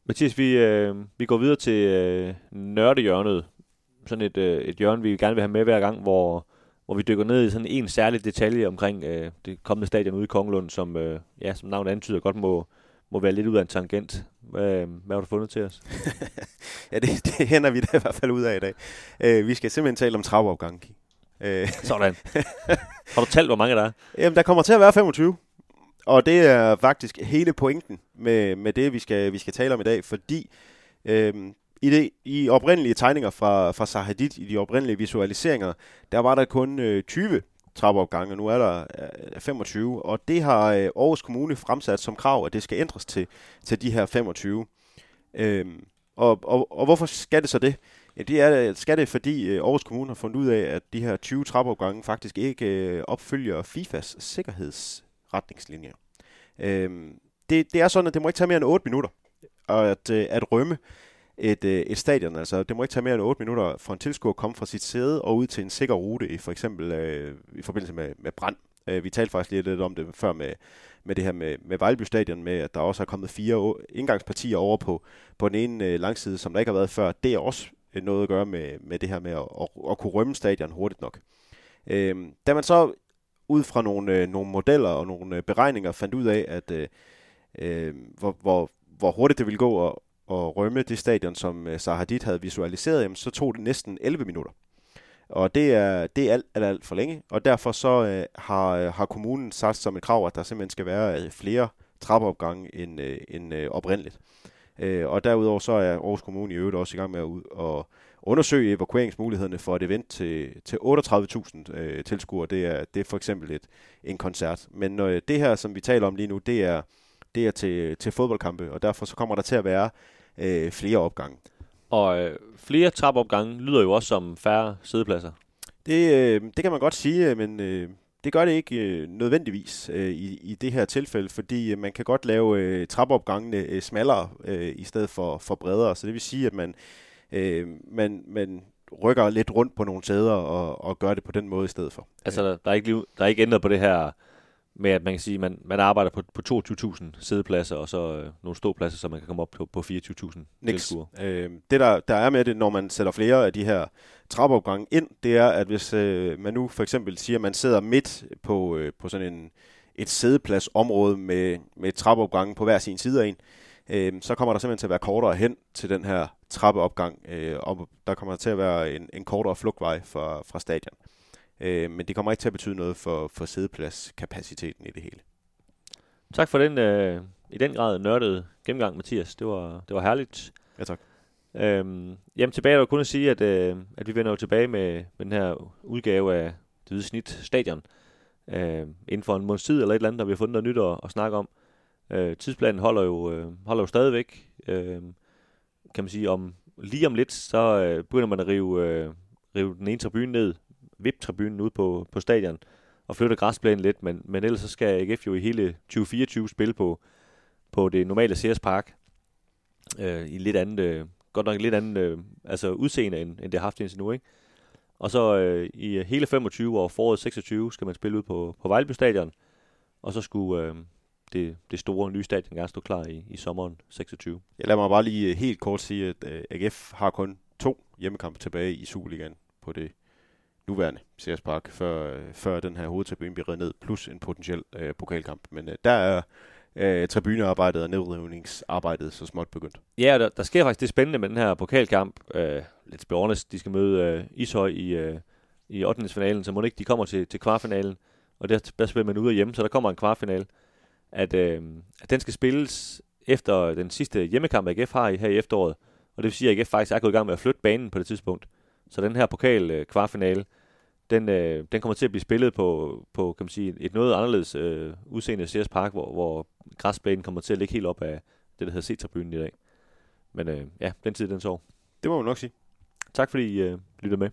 Speaker 1: Mathias, vi, øh, vi går videre til øh, nørdehjørnet. Sådan et, øh, et hjørne, vi gerne vil have med hver gang, hvor, hvor vi dykker ned i sådan en særlig detalje omkring øh, det kommende stadion ude i Kongelund, som, øh, ja, som navnet antyder, godt må, må være lidt ud af en tangent. Hvad, hvad har du fundet til os? *laughs*
Speaker 2: Ja, det, det hænder vi da i hvert fald ud af i dag. Øh, vi skal simpelthen tale om trappeopgangen. Kim. Øh,
Speaker 1: Sådan. *laughs* har du talt, hvor mange der er?
Speaker 2: Jamen, der kommer til at være 25. Og det er faktisk hele pointen med, med det, vi skal, vi skal tale om i dag, fordi øhm, i, det, i oprindelige tegninger fra, fra Sahadit, i de oprindelige visualiseringer, der var der kun øh, 20 trappeopgange, nu er der øh, 25, og det har øh, Aarhus Kommune fremsat som krav, at det skal ændres til, til de her 25. Øhm, og, og, og hvorfor skal det så det? Ja, det er, skal det, fordi øh, Aarhus Kommune har fundet ud af, at de her 20 trappeopgange faktisk ikke opfylder opfølger FIFAs sikkerhedsretningslinjer. Øhm, det, det er sådan, at det må ikke tage mere end 8 minutter at, at rømme et, øh, et stadion. Altså, det må ikke tage mere end 8 minutter for en tilskuer at komme fra sit sæde og ud til en sikker rute, i for eksempel øh, i forbindelse med, med brand. Øh, vi talte faktisk lige lidt om det før med, med det her med, med Vejleby Stadion, med at der også er kommet fire indgangspartier over på, på den ene øh, langside, som der ikke har været før. Det er også øh, noget at gøre med, med det her med at, at, at kunne rømme stadion hurtigt nok. Øh, da man så ud fra nogle, øh, nogle modeller og nogle øh, beregninger fandt ud af, at øh, øh, hvor, hvor, hvor hurtigt det ville gå at, at rømme det stadion, som øh, Sahadit havde visualiseret, jamen, så tog det næsten 11 minutter. Og det er, det er alt, alt, alt for længe, og derfor så øh, har, øh, har kommunen sat som et krav, at der simpelthen skal være øh, flere trappeopgange end, øh, end øh, oprindeligt. Øh, og derudover så er Aarhus Kommune i øvrigt også i gang med at ud at undersøge evakueringsmulighederne for et event til, til 38.000 øh, tilskuere. Det er, det er for eksempel et, en koncert. Men øh, det her, som vi taler om lige nu, det er, det er til, til fodboldkampe, og derfor så kommer der til at være øh, flere opgange.
Speaker 1: Og øh, flere trappeopgange lyder jo også som færre sædepladser.
Speaker 2: Det, øh, det kan man godt sige, men øh, det gør det ikke øh, nødvendigvis øh, i, i det her tilfælde, fordi øh, man kan godt lave øh, trappeopgangene øh, smallere øh, i stedet for, for bredere. Så det vil sige, at man, øh, man, man rykker lidt rundt på nogle sæder og, og gør det på den måde i stedet for.
Speaker 1: Altså, der, der, er ikke, der er ikke ændret på det her med, at man kan sige, at man, man arbejder på, på 22.000 sædepladser, og så øh, nogle ståpladser, så man kan komme op på, på 24.000
Speaker 2: Niks.
Speaker 1: tilskuere.
Speaker 2: Øh, det, der, der er med det, når man sætter flere af de her trappeopgange ind, det er, at hvis øh, man nu for eksempel siger, at man sidder midt på, øh, på sådan en, et sædepladsområde med, med trappeopgange på hver sin side af en, øh, så kommer der simpelthen til at være kortere hen til den her trappeopgang, øh, og der kommer til at være en, en kortere flugtvej fra, fra stadion. Øh, men det kommer ikke til at betyde noget for, for sædepladskapaciteten i det hele.
Speaker 1: Tak for den øh, i den grad nørdede gennemgang, Mathias. Det var, det var herligt.
Speaker 2: Ja, tak.
Speaker 1: Øhm, jamen tilbage er der kun at sige, at, øh, at vi vender jo tilbage med, med den her udgave af det hvide snit stadion øh, inden for en måneds tid eller et eller andet, når vi har fundet noget nyt at, at snakke om. Øh, tidsplanen holder jo, øh, holder jo stadigvæk. Øh, kan man sige, om lige om lidt, så øh, begynder man at rive, øh, rive den ene tribune ned, VIP-tribunen ud på, på stadion, og flytte græsplænen lidt, men, men ellers så skal AGF jo i hele 2024 spille på, på det normale Sears Park, øh, i lidt andet, øh, godt nok lidt andet øh, altså udseende, end, end det har haft indtil nu, ikke? Og så øh, i hele 25 og foråret 26 skal man spille ud på, på Vejleby Stadion, og så skulle øh, det, det store nye stadion gerne stå klar i, i sommeren 26.
Speaker 2: Jeg lader mig bare lige øh, helt kort sige, at øh, AGF har kun to hjemmekampe tilbage i Superligaen på det nuværende CS Park, før, øh, før den her hovedtribune bliver reddet ned, plus en potentiel øh, pokalkamp. Men øh, der er øh, tribunearbejdet og nedrivningsarbejdet så småt begyndt.
Speaker 1: Ja, der, der sker faktisk det spændende med den her pokalkamp. Øh, lidt be honest, de skal møde øh, Ishøj i, øh, i 8. finalen, så må det ikke de kommer til, til kvartfinalen. Og der, der spiller man ude og hjemme, så der kommer en kvartfinale. At, øh, at den skal spilles efter den sidste hjemmekamp, AGF har i, her i efteråret. Og det vil sige, at AGF faktisk er gået i gang med at flytte banen på det tidspunkt. Så den her pokal øh, kvartfinale, den, øh, den kommer til at blive spillet på, på kan man sige, et noget anderledes øh, udseende Sears Park, hvor, hvor græsbanen kommer til at ligge helt op af det, der hedder C-tribunen i dag. Men øh, ja, den tid, den sov.
Speaker 2: Det må man nok sige.
Speaker 1: Tak fordi I øh, lyttede med.